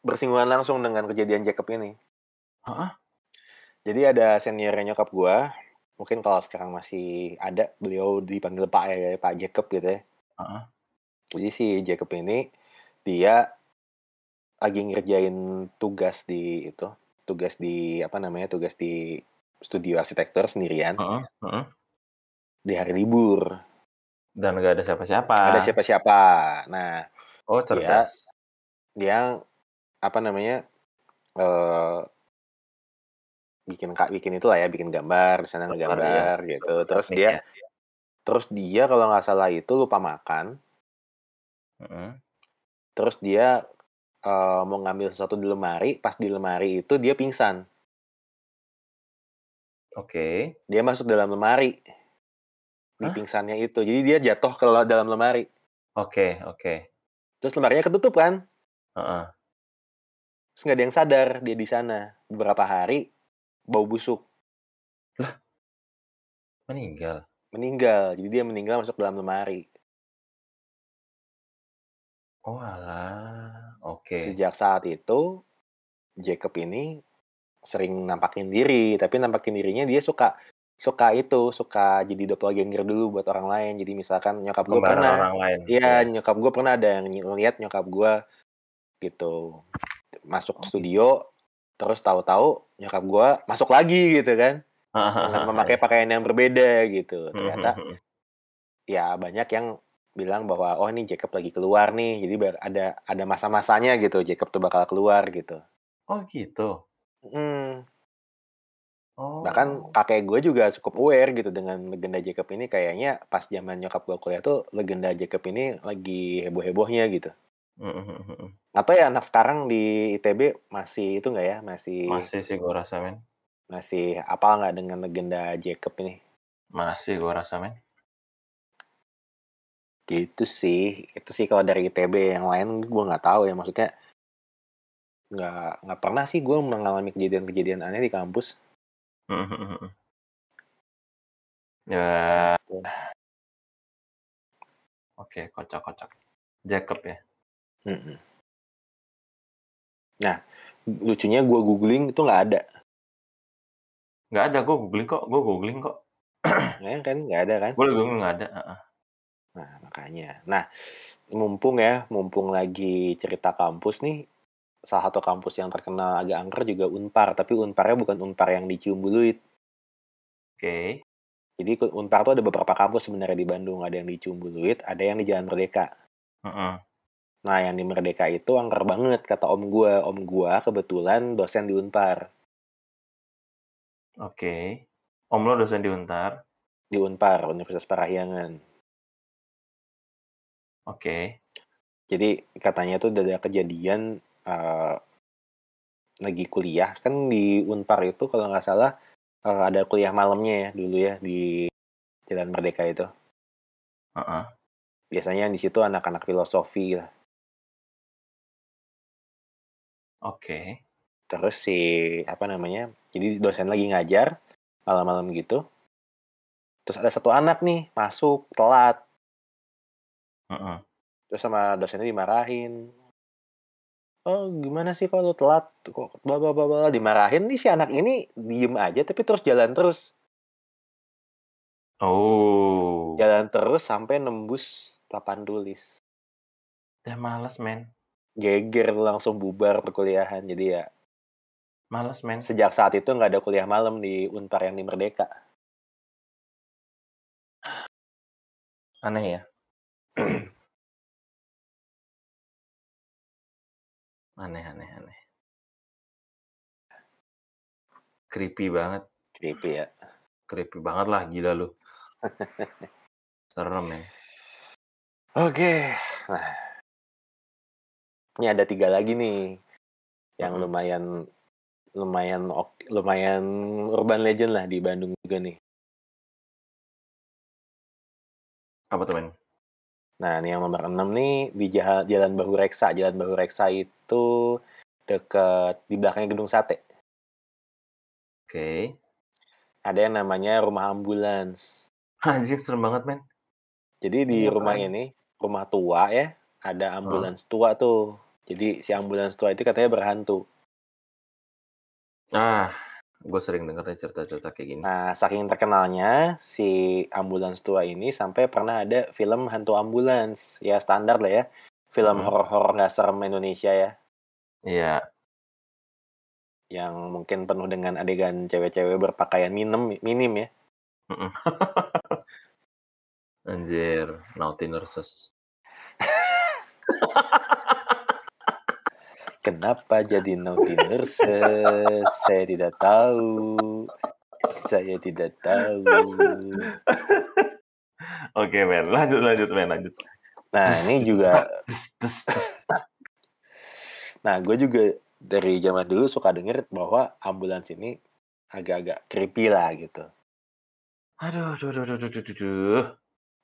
bersinggungan langsung dengan kejadian Jacob ini. Hah? Jadi ada seniornya nyokap gue. Mungkin kalau sekarang masih ada, beliau dipanggil Pak ya, Pak Jacob gitu ya. Uh -huh jadi si Jacob ini dia lagi ngerjain tugas di itu, tugas di apa namanya, tugas di studio arsitektur sendirian. Uh, uh, uh. Di hari libur. Dan gak ada siapa-siapa. Gak ada siapa-siapa. Nah, oh cerdas. Dia, dia apa namanya? Uh, bikin kak bikin itu lah ya bikin gambar di sana ngegambar ya. gitu terus dia ya. terus dia kalau nggak salah itu lupa makan Terus dia uh, mau ngambil sesuatu di lemari, pas di lemari itu dia pingsan. Oke. Okay. Dia masuk dalam lemari. Di Hah? pingsannya itu. Jadi dia jatuh ke dalam lemari. Oke, okay, oke. Okay. Terus lemarinya ketutup kan? Uh -uh. Terus nggak ada yang sadar dia di sana. Beberapa hari bau busuk. Lah? Meninggal? Meninggal. Jadi dia meninggal masuk dalam lemari. Oh alah, oke. Sejak saat itu, Jacob ini sering nampakin diri, tapi nampakin dirinya dia suka suka itu suka jadi doppelganger dulu buat orang lain jadi misalkan nyokap gue pernah orang lain. iya Iya. nyokap gue pernah ada yang ngeliat nyokap gue gitu masuk Oh, studio terus tahu-tahu nyokap gue masuk lagi gitu kan *laughs* memakai pakaian yang berbeda gitu Mhm, ternyata mhm. ya banyak yang bilang bahwa oh ini Jacob lagi keluar nih jadi ada ada masa-masanya gitu Jacob tuh bakal keluar gitu Oh gitu. Hmm, Oh. bahkan kakek gue juga cukup aware gitu dengan legenda Jacob ini kayaknya pas zaman nyokap gue kuliah tuh legenda Jacob ini lagi heboh-hebohnya gitu atau ya anak sekarang di ITB masih itu nggak ya masih Masih sih gue rasa men. masih apa nggak dengan legenda Jacob ini Masih gue rasa men. Gitu sih itu sih kalau dari ITB yang lain gue nggak tahu ya maksudnya nggak nggak pernah sih gue mengalami kejadian-kejadian aneh di kampus. *laughs* Ya, oke, kocak-kocak. Jacob ya. Nah lucunya gue googling itu nggak ada Nggak ada, gue googling kok. Gue googling kok. ya kan nggak ada kan Gue googling nggak ada. heeh. Nah makanya nah mumpung ya mumpung lagi cerita kampus nih salah satu kampus yang terkenal agak angker juga Unpar tapi Unparnya bukan Unpar yang di Ciumbuluit Oke. jadi ke- Unpar tuh ada beberapa kampus sebenarnya di Bandung ada yang di Ciumbuluit ada yang di Jalan Merdeka Heeh. nah yang di Merdeka itu angker banget kata om gua om gua kebetulan dosen di Unpar Oke. Om lo dosen di Untar. di Unpar Universitas Parahyangan Oke. jadi katanya tuh ada kejadian eh, lagi kuliah kan di Unpar itu kalau nggak salah eh, ada kuliah malamnya ya dulu ya di Jalan Merdeka itu Heeh. biasanya di situ anak-anak filosofi lah Oke. terus si apa namanya jadi dosen lagi ngajar malam-malam gitu terus ada satu anak nih masuk telat Heeh. terus sama dosennya dimarahin oh gimana sih kalau telat kok bla bla bla bla dimarahin nih si anak ini diem aja tapi terus jalan terus Oh. jalan terus sampai nembus papan tulis Ya males men. geger langsung bubar perkuliahan jadi ya Males men. sejak saat itu nggak ada kuliah malam di Unpar yang di Merdeka Aneh ya. Aneh aneh aneh. Creepy banget. creepy ya Creepy banget lah gila lu. Serem men. oke nah ini ada tiga lagi nih yang Mm-mm. lumayan lumayan lumayan urban legend lah di Bandung juga nih Apa tuh men? Nah, ini yang nomor 6 nih di Jalan, Bahu Reksa. Jalan Bahu Reksa itu deket di belakangnya Gedung Sate. Oke. Ada yang namanya rumah ambulans. Anjing serem banget men. Jadi di Ini rumah ini, rumah tua ya, ada ambulans tua tuh. Jadi si ambulans tua itu katanya berhantu. Ah, gue sering denger nih cerita-cerita kayak gini. Nah, saking terkenalnya si ambulans tua ini sampai pernah ada film hantu ambulans. Ya standar lah ya. Film Mhm. horor-horor nggak serem Indonesia ya. Iya. Yang mungkin penuh dengan adegan cewek-cewek berpakaian minim, minim ya. *laughs* Anjir, naughty nurses. *laughs* Kenapa jadi naughty nurses? Saya tidak tahu. Saya tidak tahu. Oke men, lanjut lanjut men, lanjut. Nah, ini juga nah gue juga dari zaman dulu suka denger bahwa ambulans ini agak-agak creepy lah gitu. Aduh, aduh, aduh, aduh, aduh, aduh, aduh.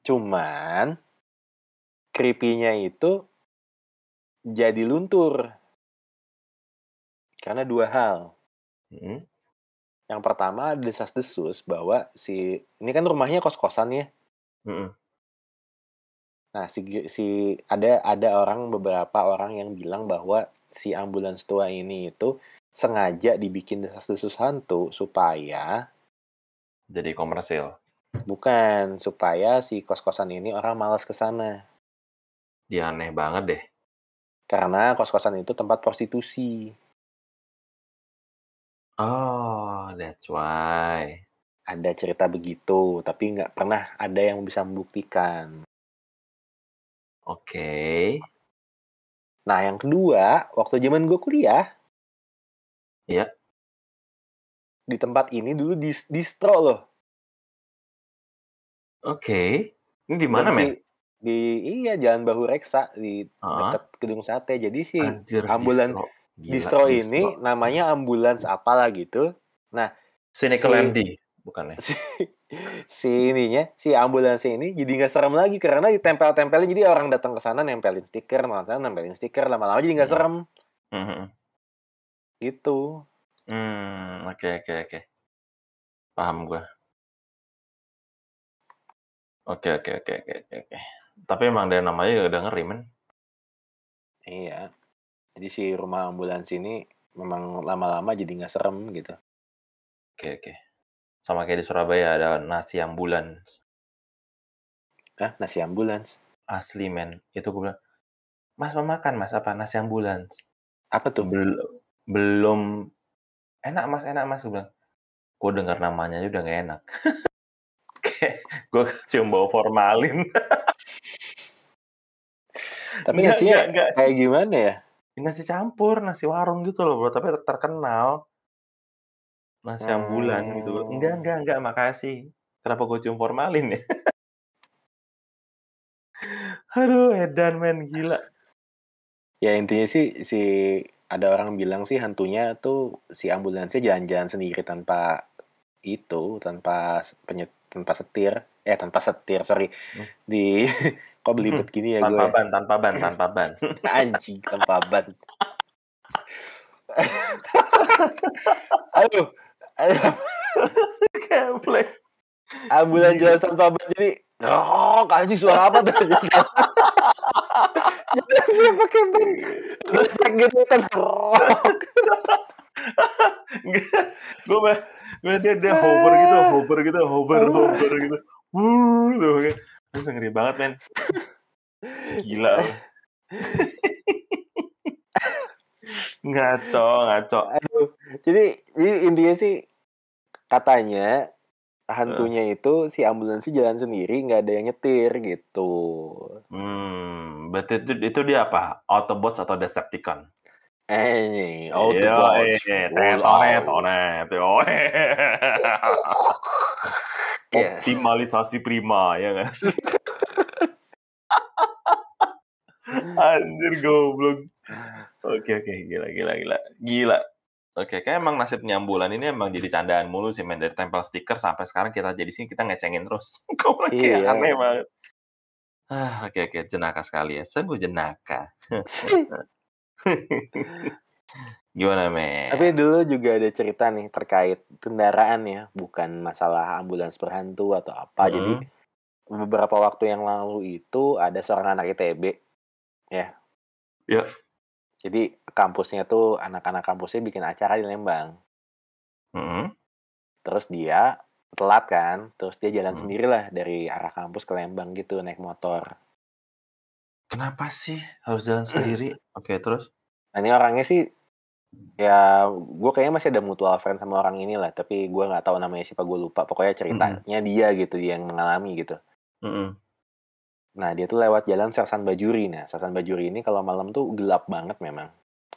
Cuman creepy-nya itu jadi luntur. Karena dua hal. Hmm, Yang pertama desas-desus bahwa si ini kan rumahnya kos-kosan ya. hmm, Nah, si, si ada ada orang beberapa orang yang bilang bahwa si ambulans tua ini itu sengaja dibikin desas-desus hantu supaya Jadi komersil. Bukan, supaya si kos-kosan ini orang malas ke sana. Dia aneh banget deh. Karena kos-kosan itu tempat prostitusi. Oh, that's why. Ada cerita begitu, tapi nggak pernah ada yang bisa membuktikan. Oke. Nah, yang kedua, waktu zaman gue kuliah, Iya. di tempat ini dulu dis distro loh. Oke. Ini di mana, men? Di iya Jalan Bahu Reksa di Ah, dekat Gedung Sate. Jadi si anjir, ambulan distro. Gila, distro ini namanya ambulans apalah gitu. Cynical si- MD, bukan ya? *laughs* Si, si ininya, si ambulans ini jadi nggak serem lagi karena ditempel-tempelin jadi orang datang ke sana nempelin stiker, malah nempelin stiker lama-lama jadi nggak Hmm. serem Mhm. gitu. Hmm, oke oke oke. Paham gua. Oke oke oke oke oke. Tapi emang dari namanya udah ngeri, men. Iya. Jadi si rumah ambulans ini memang lama-lama jadi nggak serem gitu. Oke oke. Sama kayak di Surabaya ada nasi ambulans. Ah, nasi ambulans. Asli, men. Itu gue bilang, Mas mau makan, Mas, apa? Nasi ambulans. Apa tuh? Belum, belum. Enak, Mas, enak, Mas. Gue bilang, gue dengar namanya aja udah gak enak. *laughs* Kayak gue cium bau formalin. Tapi nasinya kayak gimana ya? Nasi campur, nasi warung gitu loh, bro. Tapi terkenal. Nasi ambulan gitu. Hmm. Enggak, enggak, enggak. Makasih. Kenapa gue cium formalin ya? *laughs* Aduh, edan men gila. Ya intinya sih si ada orang bilang sih hantunya tuh si ambulansnya jalan-jalan sendiri tanpa itu, tanpa penyet, tanpa setir, eh tanpa setir, sorry. Hmm. Di *laughs* kok belibet gini ya gue. Tanpa ban, tanpa ban, tanpa ban. *laughs* Anjing tanpa ban. Aduh. Gablek. Ambulan jalan tanpa ban jadi Rok, anjing suara apa tuh? Jadi *laughs* dia pakai ban. Gesek gitu kan. Gue gue dia dia hover gitu, hover gitu, hover, hover gitu. Wuh. Terus ngeri banget men. Gila. ngaco, ngaco. Aduh. Jadi, jadi intinya sih katanya hantunya itu si ambulans sih jalan sendiri nggak ada yang nyetir gitu. Hmm, berarti itu, itu dia apa? Autobots atau Decepticon? Eh nih, Iya, Autobots. *laughs* Optimalisasi prima, ya kan? *laughs* Anjir goblok. Oke oke gila gila gila gila. Oke kayak emang nasib nyambulan ini emang jadi candaan mulu sih men dari tempel stiker sampai sekarang kita jadi sini kita ngecengin terus. *laughs* Goblok kayak Iya. aneh banget. Ah oke oke jenaka sekali ya. Sebut jenaka. *laughs* Gimana men? Tapi dulu juga ada cerita nih terkait kendaraan ya, bukan masalah ambulans berhantu atau apa. Mm-mm. Jadi beberapa waktu yang lalu itu ada seorang anak ITB ya. Ya. Jadi kampusnya tuh anak-anak kampusnya bikin acara di Lembang. Mm-mm. Terus dia telat kan, terus dia jalan Hmm. sendirilah dari arah kampus ke Lembang gitu naik motor. Kenapa sih harus jalan *clears throat* sendiri? Oke terus? Nah ini orangnya sih ya gue kayaknya masih ada mutual friend sama orang ini lah, tapi gue nggak tahu namanya siapa gue lupa. Pokoknya ceritanya dia gitu dia yang mengalami gitu. Mm-mm. Nah dia tuh lewat jalan Sersan Bajuri. Nah Sersan Bajuri ini kalau malam tuh gelap banget memang,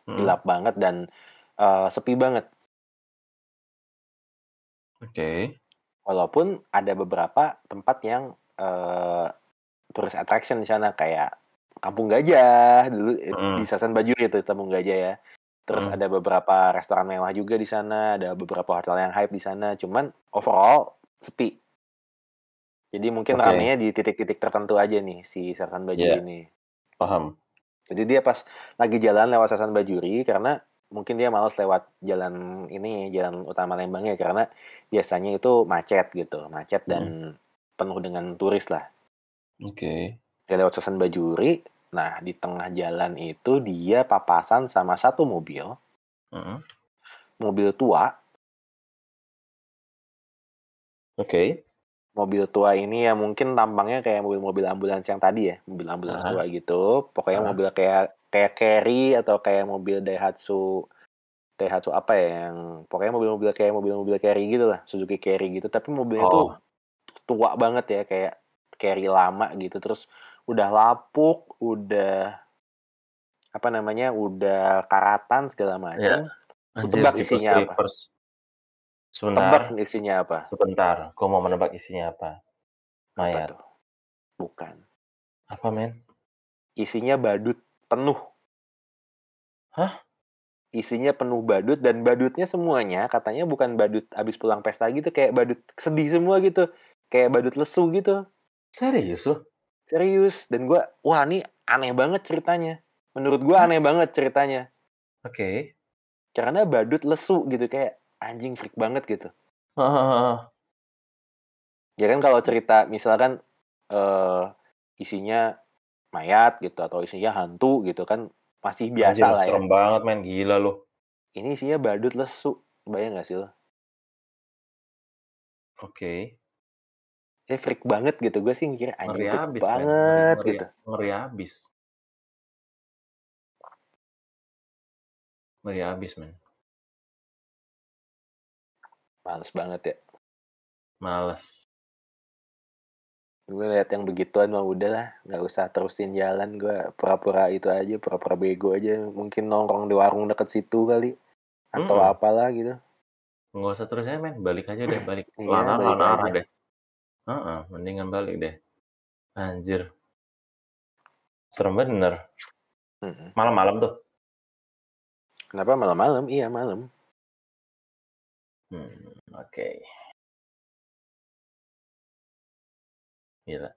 Mm-mm. gelap banget dan eh, sepi banget. Oke. Walaupun ada beberapa tempat yang eh tourist attraction di sana kayak Kampung Gajah dulu Mm. di Sersan Bajuri itu Kampung Gajah ya. Terus Mm. ada beberapa restoran mewah juga di sana, ada beberapa hotel yang hype di sana. Cuman overall sepi. Jadi mungkin Oke. ramenya di titik-titik tertentu aja nih si Sersan Bajuri Iya. ini. Paham. Jadi dia pas lagi jalan lewat Sersan Bajuri karena mungkin dia malas lewat jalan ini jalan utama Lembangnya karena biasanya itu macet gitu, macet dan penuh dengan turis lah. Oke. Dia lewat Sersan Bajuri, nah di tengah jalan itu dia papasan sama satu mobil, Mm-mm. mobil tua Oke. Mobil tua ini ya mungkin tampangnya kayak mobil-mobil ambulans yang tadi ya, mobil ambulans Aha. tua gitu. Pokoknya Aha. mobil kayak kayak carry atau kayak mobil Daihatsu Daihatsu apa ya yang pokoknya mobil-mobil kayak mobil-mobil carry gitu lah, Suzuki Carry gitu. Tapi mobilnya tuh Oh. tua banget ya kayak carry lama gitu. Terus udah lapuk, udah apa namanya, udah karatan segala macam. Anjir, tebak isinya apa? Creepers. Tebak Sebentar, isinya apa? sebentar. Gua mau menebak isinya apa. Apa Mayat. tuh? Bukan. Apa, men? Isinya badut penuh. Hah? Isinya penuh badut dan badutnya semuanya katanya bukan badut abis pulang pesta gitu, kayak badut sedih semua gitu. Kayak badut lesu gitu. Serius lu? Serius. Dan gua, wah ini aneh banget ceritanya. Menurut gua aneh banget ceritanya. Oke. Karena badut lesu gitu kayak anjing freak banget gitu. *laughs* Ya kan kalau cerita misalkan eh isinya mayat gitu atau isinya hantu gitu kan masih biasa Anjir, lah ya. serem banget, men. Gila lu. Ini isinya badut lesu. Bayang gak sih lo? Oke. Ya freak banget gitu. Gue sih mikir anjing freak abis, banget Ngeri, gitu. ngeri abis. Ngeri abis, men. Males banget ya. Males. Gue lihat yang begituan mah udah lah. Gak usah terusin jalan. Gue pura-pura itu aja. Pura-pura bego aja. Mungkin nongkrong di warung deket situ kali. Atau Mm-mm. apalah gitu. Nggak usah terusnya, men. Balik aja deh, balik. *laughs* Iya, balik lanar aja. deh. Heeh, mendingan balik deh. Anjir. Serem bener. Malam-malam tuh. Kenapa malam-malam? Iya malam. Hmm, oke. Gila.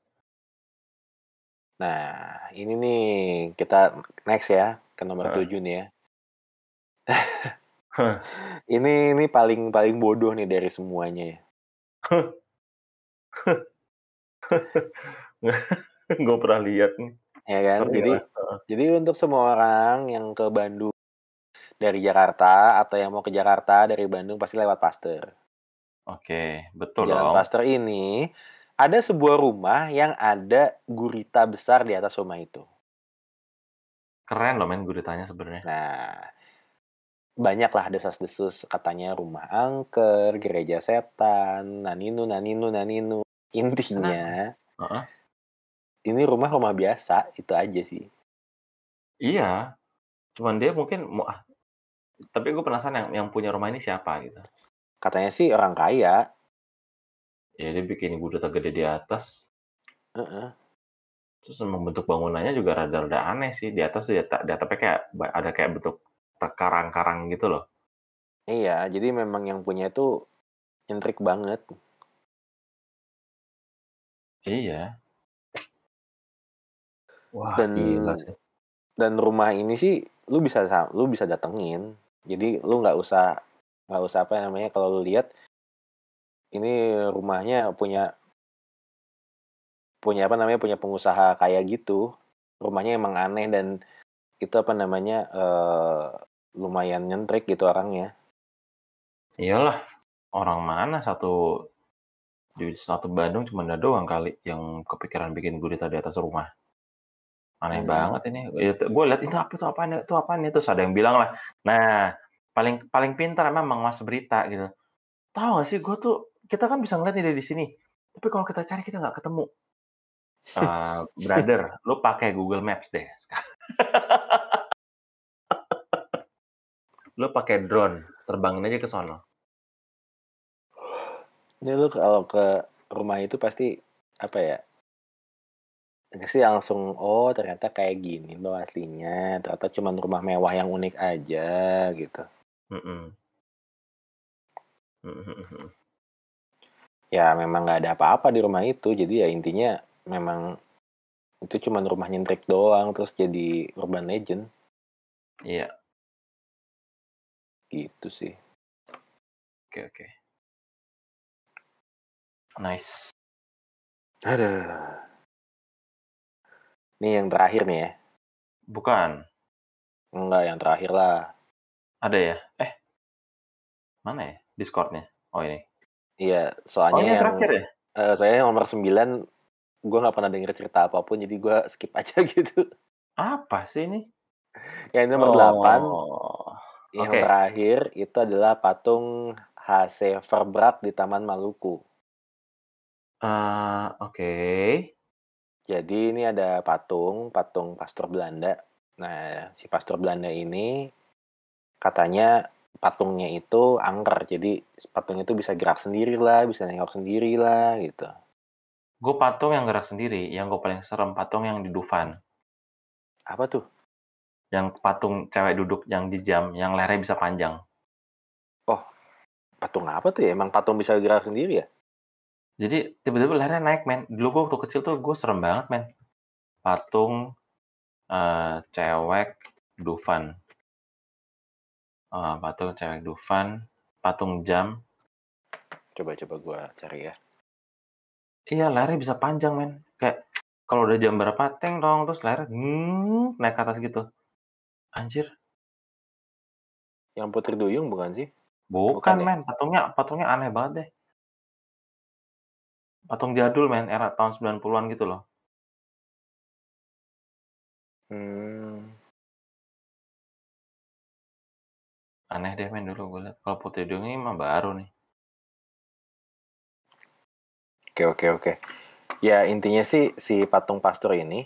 Nah, ini nih kita next ya ke nomor Heeh. 7 nih ya. *laughs* Ini ini paling paling bodoh nih dari semuanya ya. *laughs* Gue pernah lihat nih. Ya kan? Sorry Jadi lah. Jadi untuk semua orang yang ke Bandung dari Jakarta atau yang mau ke Jakarta dari Bandung pasti lewat Pasteur. Oke, betul Jalan dong. Pasteur ini ada sebuah rumah yang ada gurita besar di atas rumah itu. Keren loh men guritanya sebenarnya. Nah, banyaklah desas-desus katanya rumah angker, gereja setan, naninu, naninu, naninu. Intinya, Heeh. ini rumah rumah biasa, itu aja sih. Iya. Cuman dia mungkin mau ah, tapi gue penasaran yang yang punya rumah ini siapa gitu. Katanya sih orang kaya. Ya dia bikin gudang gede di atas. Heeh. Terus emang bentuk bangunannya juga rada-rada aneh sih. Di atas tuh ya di atapnya kayak ada kayak bentuk karang-karang gitu loh. Iya, jadi memang yang punya itu intrik banget. Iya. Wah, Dan gila sih. dan rumah ini sih lu bisa sa- lu bisa datengin. Jadi lu nggak usah nggak usah apa namanya kalau lu lihat ini rumahnya punya punya apa namanya punya pengusaha kayak gitu. Rumahnya emang aneh dan itu apa namanya eh, lumayan nyentrik gitu orangnya. Iyalah. Orang mana satu di satu Bandung cuma ada doang kali yang kepikiran bikin gurita di atas rumah. Aneh Hmm. banget ini. Ya, gue lihat itu apa itu apaan itu apaan itu terus ada yang bilang lah. Nah, paling paling pintar memang mas berita gitu. Tahu gak sih gue tuh kita kan bisa ngeliat nih dari sini. Tapi kalau kita cari kita nggak ketemu. *laughs* Eh, brother, lu pakai Google Maps deh. *laughs* lu pakai drone, terbangin aja ke sono. Jadi lu kalau ke rumah itu pasti apa ya? Sih langsung oh ternyata kayak gini loh aslinya. Ternyata cuma rumah mewah yang unik aja gitu. Mm-mm. Mm-mm. Ya memang nggak ada apa-apa di rumah itu. Jadi ya intinya memang itu cuma rumah nyentrik doang terus jadi urban legend Iya, gitu sih. oke oke. Nice. Aduh. Ini yang terakhir nih ya. Bukan, Enggak, yang terakhir lah. ada ya? Eh, mana ya? Discordnya? Oh ini. Iya, Oh, soalnya ini yang yang terakhir ya? eee, soalnya yang nomor 9 gue nggak pernah denger cerita apa pun, jadi gue skip aja *laughs* gitu. Apa sih ini? Yang nomor 8 Oh, yang oke. terakhir itu adalah patung H.C. Verbrack di Taman Maluku. Eee, oke. Jadi ini ada patung, patung pastor Belanda. Nah, si pastor Belanda ini katanya patungnya itu angker, jadi patung itu bisa gerak sendiri lah, bisa nengok sendiri lah, gitu. Gue patung yang gerak sendiri, yang gue paling serem patung yang di Dufan. Apa tuh? Yang patung cewek duduk yang di jam, yang lehernya bisa panjang. Oh, patung apa tuh ya? Emang patung bisa gerak sendiri ya? Jadi tiba-tiba lehernya naik, men. Dulu gue waktu kecil tuh gue serem banget, men. Patung uh, cewek Dufan. Uh, patung cewek Dufan, patung jam. Coba-coba gue cari ya. Iya, lehernya bisa panjang, men. Kayak kalau udah jam berapa, teng dong, terus lehernya hmm, naik ke atas gitu. Anjir. Yang Putri Duyung bukan sih? Bukan, Bukan ya? men. Patungnya patungnya aneh banget deh. Patung jadul, men. Era tahun 90-an gitu loh. Hmm. Aneh deh, men, dulu gue liat. Kalau Putri Duyung ini mah baru nih. Oke, oke, oke. Ya, intinya sih si patung pastor ini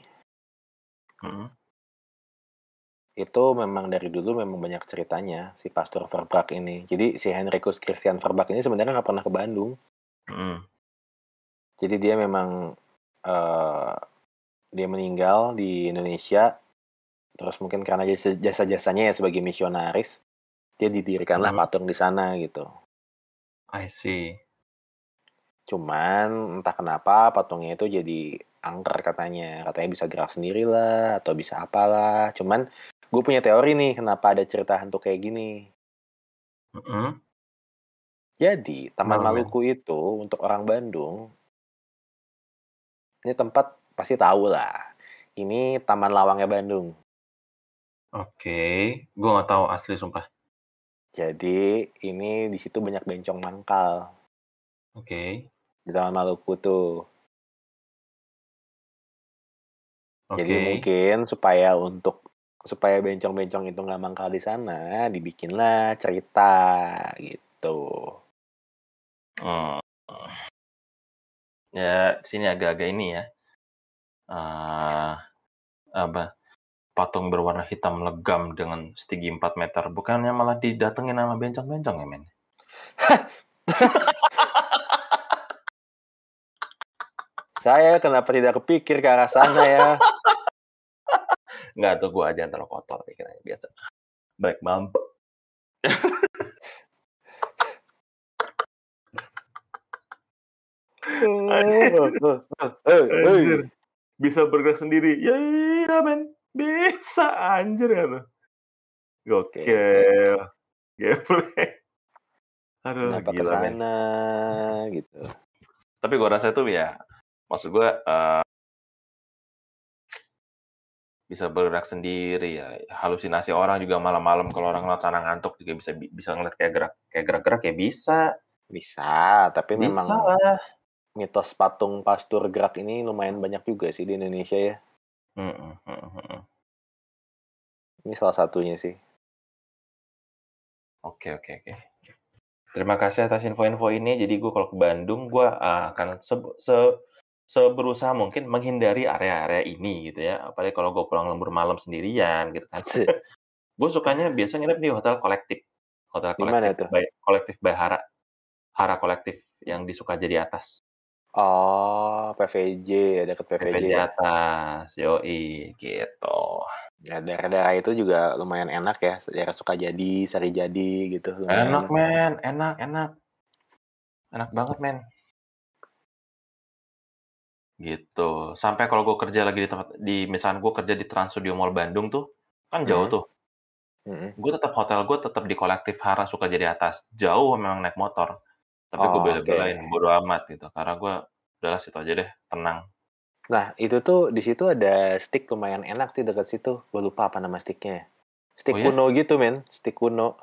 Mm-mm. Itu memang dari dulu memang banyak ceritanya si pastor Verbrack ini. Jadi si Henrikus Christian Verbrack ini sebenarnya nggak pernah ke Bandung. Mm-mm. Jadi dia memang eh, dia meninggal di Indonesia. Terus mungkin karena jasa- jasa-jasanya ya sebagai misionaris, dia didirikanlah Mhm. patung di sana gitu. I see. Cuman entah kenapa patungnya itu jadi angker katanya. Katanya bisa gerak sendiri lah atau bisa apalah. Cuman gue punya teori nih kenapa ada cerita hantu kayak gini. Mm-mm. Jadi Taman men? Maluku itu untuk orang Bandung ini tempat pasti tahu lah. Ini Taman Lawangnya Bandung. Oke, gue nggak tahu asli sumpah. Jadi ini di situ banyak bencong mangkal Oke, di Taman Maluku tuh. oke. Jadi mungkin supaya untuk supaya bencong-bencong itu nggak mangkal di sana, dibikinlah cerita gitu. Hmm. Ya, sini agak-agak ini ya. Ah, apa? Patung berwarna hitam legam dengan setinggi 4 meter. Bukannya malah didatengin sama bencong-bencong ya, men? *laughs* Saya kenapa tidak kepikir ke arah sana ya? Nggak tuh gue aja yang terlalu kotor pikirannya biasa. Baik, mam. *laughs* Anjir. Bisa bergerak sendiri. Ya iya, men. Bisa, anjir ya tuh. Gokil. Gameplay. Aduh, Kenapa ke gila, men. sana gitu. Tapi gue rasa itu ya, maksud gue eh, bisa bergerak sendiri ya. Halusinasi orang juga malam-malam kalau orang ngeliat sana ngantuk juga bisa bisa ngeliat kayak gerak kayak gerak-gerak ya bisa. Bisa, tapi Bisa memang lah. mitos patung pastur gerak ini lumayan banyak juga sih di Indonesia ya. Mm-mm, mm-mm, mm-mm. Ini salah satunya sih. Oke oke oke. Terima kasih atas info-info ini. Jadi gue kalau ke Bandung, gue akan se, se, seberusaha mungkin menghindari area-area ini gitu ya. Apalagi kalau gue pulang lembur malam sendirian gitu kan. *laughs* gue sukanya biasa nginep di hotel kolektif. Hotel kolektif by kolektif by Hara. Kolektif yang di Sukajadi atas. Oh, PVJ, deket PVJ. Ya. atas. Yoi gitu. Ya, daerah-daerah itu juga lumayan enak ya, daerah Sukajadi, Sarijadi gitu. Lumayan. Enak men, enak, enak. Enak banget men. Gitu. Sampai kalau gue kerja lagi di tempat, di misalkan gue kerja di Trans Studio Mall Bandung tuh, kan jauh Hmm. tuh. Mm-mm. Gue tetap hotel gue tetap di kolektif Hara suka jadi atas. Jauh memang naik motor. Tapi gue Oh, bela-belain, oke. bodo amat gitu. Karena gue udahlah situ aja deh, tenang. Nah, itu tuh di situ ada stick lumayan enak di dekat situ. Gue lupa apa nama sticknya. Stick Oh ya? kuno gitu, men. Stick kuno.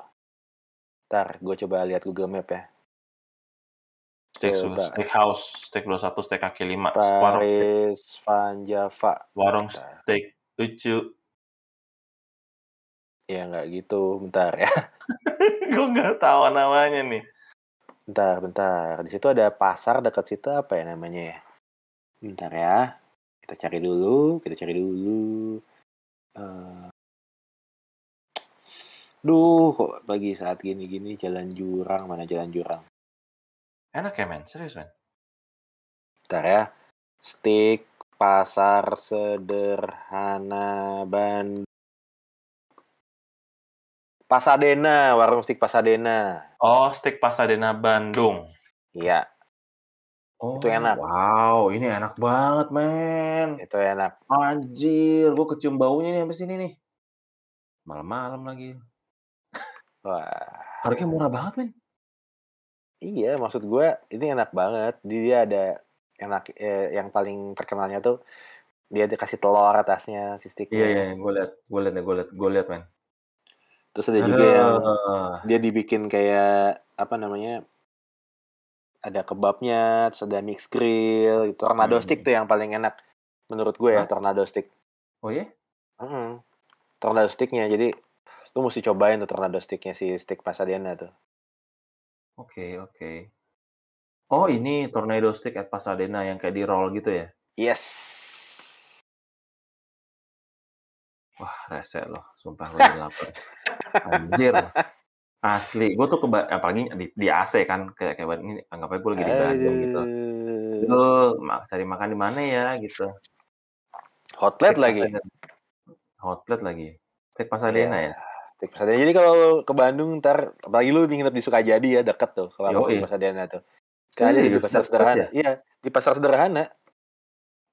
Ntar gue coba lihat Google Map ya. Steak, Coba. steak House, Steak 21, Steak kaki 5, warung steak, Paris Van Java. warung Bentar. steak lucu. Ya nggak gitu, bentar ya. *laughs* Gue nggak tahu namanya nih. Bentar, bentar. Di situ ada pasar dekat situ apa ya namanya ya? Bentar ya. Kita cari dulu, kita cari dulu. Eh, Duh, kok lagi saat gini-gini jalan jurang, mana jalan jurang? Enak ya men, serius men. Bentar ya. Steak pasar sederhana Bandung. Pasadena, warung steak Pasadena. Oh, steak Pasadena Bandung. Iya, Oh, Itu enak. Wow, ini enak banget men. itu enak. Anjir, gue kecium baunya nih sampai sini nih. Malam-malam lagi. Wah, Harganya murah banget men. Iya maksud gue ini enak banget. Dia ada enak eh, yang paling terkenalnya tuh dia dikasih telur atasnya si steaknya. Iya, iya, gue liat, gue liat, gue liat, gue liat men. Terus ada juga yang Aduh. dia dibikin kayak apa namanya ada kebabnya terus ada mix grill gitu. tornado Hmm. stick tuh yang paling enak menurut gue ya Hah? tornado stick Oh ya? Mm. tornado sticknya jadi lu mesti cobain tuh tornado sticknya si stick Pasadena tuh Oke, oke. Oh, ini tornado stick at Pasadena yang kayak di roll gitu ya? yes Wah, rese loh. Sumpah gue lapar. Anjir. Asli. Gue tuh keba apalagi di, di AC kan. Kayak, kayak ini anggap aja gue lagi di Bandung gitu. Duh, ma- cari makan di mana ya gitu. hotlet lagi. Hotlet lagi. Steak Pasadena ya? Pasadena. Jadi kalau ke Bandung ntar apalagi lu nginep di Sukajadi ya deket tuh kalau. Stick Pasadena tuh. Kan ada di pasar sederhana. ya? Iya, di pasar sederhana.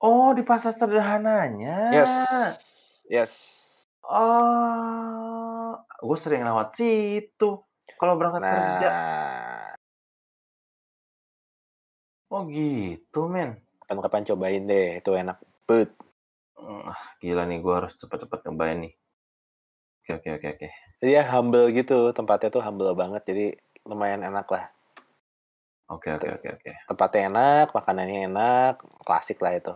Oh, di pasar sederhananya. Yes. Yes. Oh, gue sering lewat situ. Kalau berangkat kerja. Nah, Oh gitu, men. kapan-kapan cobain deh, itu enak bet. Gila nih, gue harus cepet-cepet nyobain nih. Oke, oke, oke, oke. Dia humble gitu, tempatnya tuh humble banget, jadi lumayan enak lah. Oke, oke, oke, oke. Tempatnya enak, makanannya enak, klasik lah itu.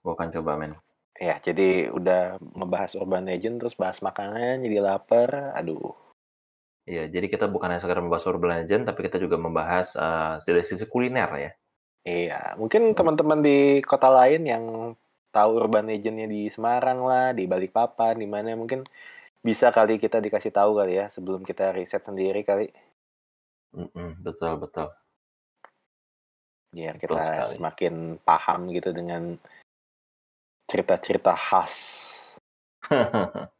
Gue akan coba, men. Ya, jadi udah ngebahas urban legend, terus bahas makanan, jadi lapar. Aduh, Iya, jadi kita bukan hanya sekedar membahas urban legend, tapi kita juga membahas eh, dari sisi kuliner ya. iya. Mungkin teman-teman di kota lain yang tahu urban legendnya di Semarang lah, di Balikpapan, di mana mungkin bisa kali kita dikasih tahu kali ya sebelum kita riset sendiri kali Mm-mm, betul, betul. biar Betul kita sekali. semakin paham gitu dengan cerita-cerita khas. *laughs*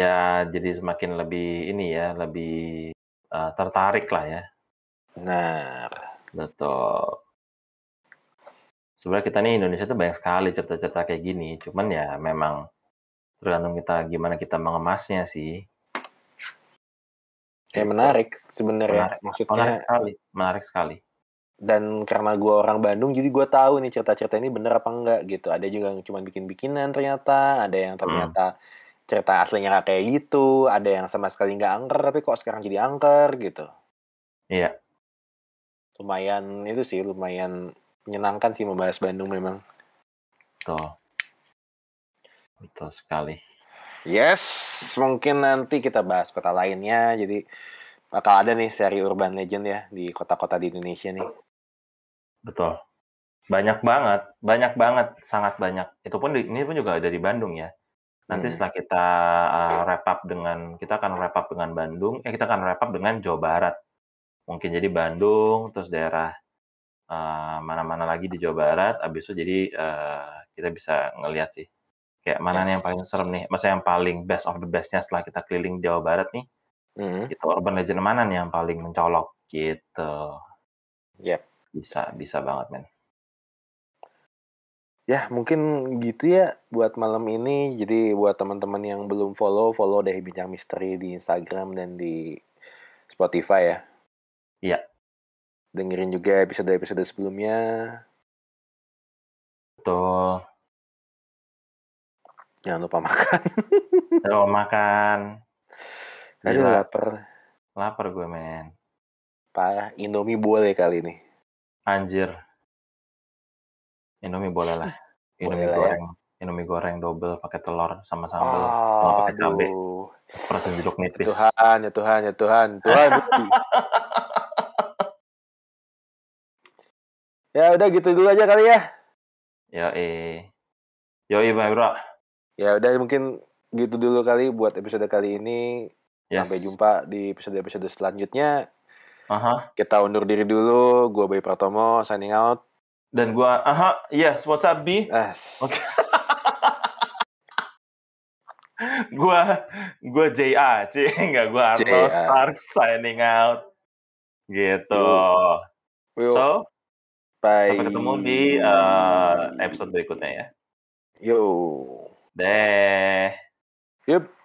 ya, jadi semakin lebih ini ya, lebih eh, tertarik lah ya. Nah, Betul. Sebenarnya kita nih Indonesia tuh banyak sekali cerita-cerita kayak gini. Cuman ya memang tergantung kita gimana kita mengemasnya sih. kayak Gitu. menarik sebenarnya. Menarik. Maksudnya Menarik sekali. Menarik sekali. dan karena gue orang Bandung jadi gue tahu nih cerita-cerita ini bener apa enggak gitu ada juga yang cuma bikin-bikinan ternyata ada yang ternyata cerita aslinya nggak kayak gitu ada yang sama sekali nggak angker tapi kok sekarang jadi angker gitu Iya. lumayan itu sih lumayan menyenangkan sih membahas Bandung memang Betul. Betul sekali. yes mungkin nanti kita bahas kota lainnya jadi bakal ada nih seri urban legend ya di kota-kota di Indonesia nih Betul. Banyak banget. Banyak banget. Sangat banyak. Itu pun di- ini pun juga ada di Bandung ya. Nanti Hmm. setelah kita uh, wrap up dengan, kita akan wrap up dengan Bandung, eh kita akan wrap up dengan Jawa Barat. Mungkin jadi Bandung, terus daerah uh, mana-mana lagi di Jawa Barat, abis itu jadi uh, kita bisa ngeliat sih. Kayak mana nih yang paling serem nih, maksudnya yang paling best of the bestnya setelah kita keliling Jawa Barat nih, Hmm. itu urban legend mana nih yang paling mencolok gitu. Yep. Bisa, bisa banget men. Ya, mungkin gitu ya buat malam ini. Jadi buat teman-teman yang belum follow, follow deh Bincang Misteri di Instagram dan di Spotify ya. Iya. Dengerin juga episode-episode sebelumnya. Betul. Jangan lupa makan. *laughs* Kalau makan. Aduh, Gila, lapar. lapar gue men. Parah, Indomie boleh kali ini. Anjir. Indomie boleh lah. *laughs* Indomie Boleh lah ya. goreng. Indomie goreng double pakai telur sama sambal. Kalau pakai cabe. Aduh. Persen jeruk nipis. Tuhan, ya Tuhan, ya Tuhan, Tuhan *laughs* ya udah gitu dulu aja kali ya. Ya eh. Yoi bye bro. Ya udah mungkin gitu dulu kali buat episode kali ini. Yes. Sampai jumpa di episode-episode selanjutnya. Aha. Kita undur diri dulu. Gua Bayi Pratomo signing out. Dan gua, aha, yes, what's up, B? Ah, Oke. *laughs* gua, gua JA, C, enggak gua Arno. Stark signing out. Gitu. yuk, So, bye. sampai ketemu di uh, episode berikutnya ya. Yo. Deh. Yup.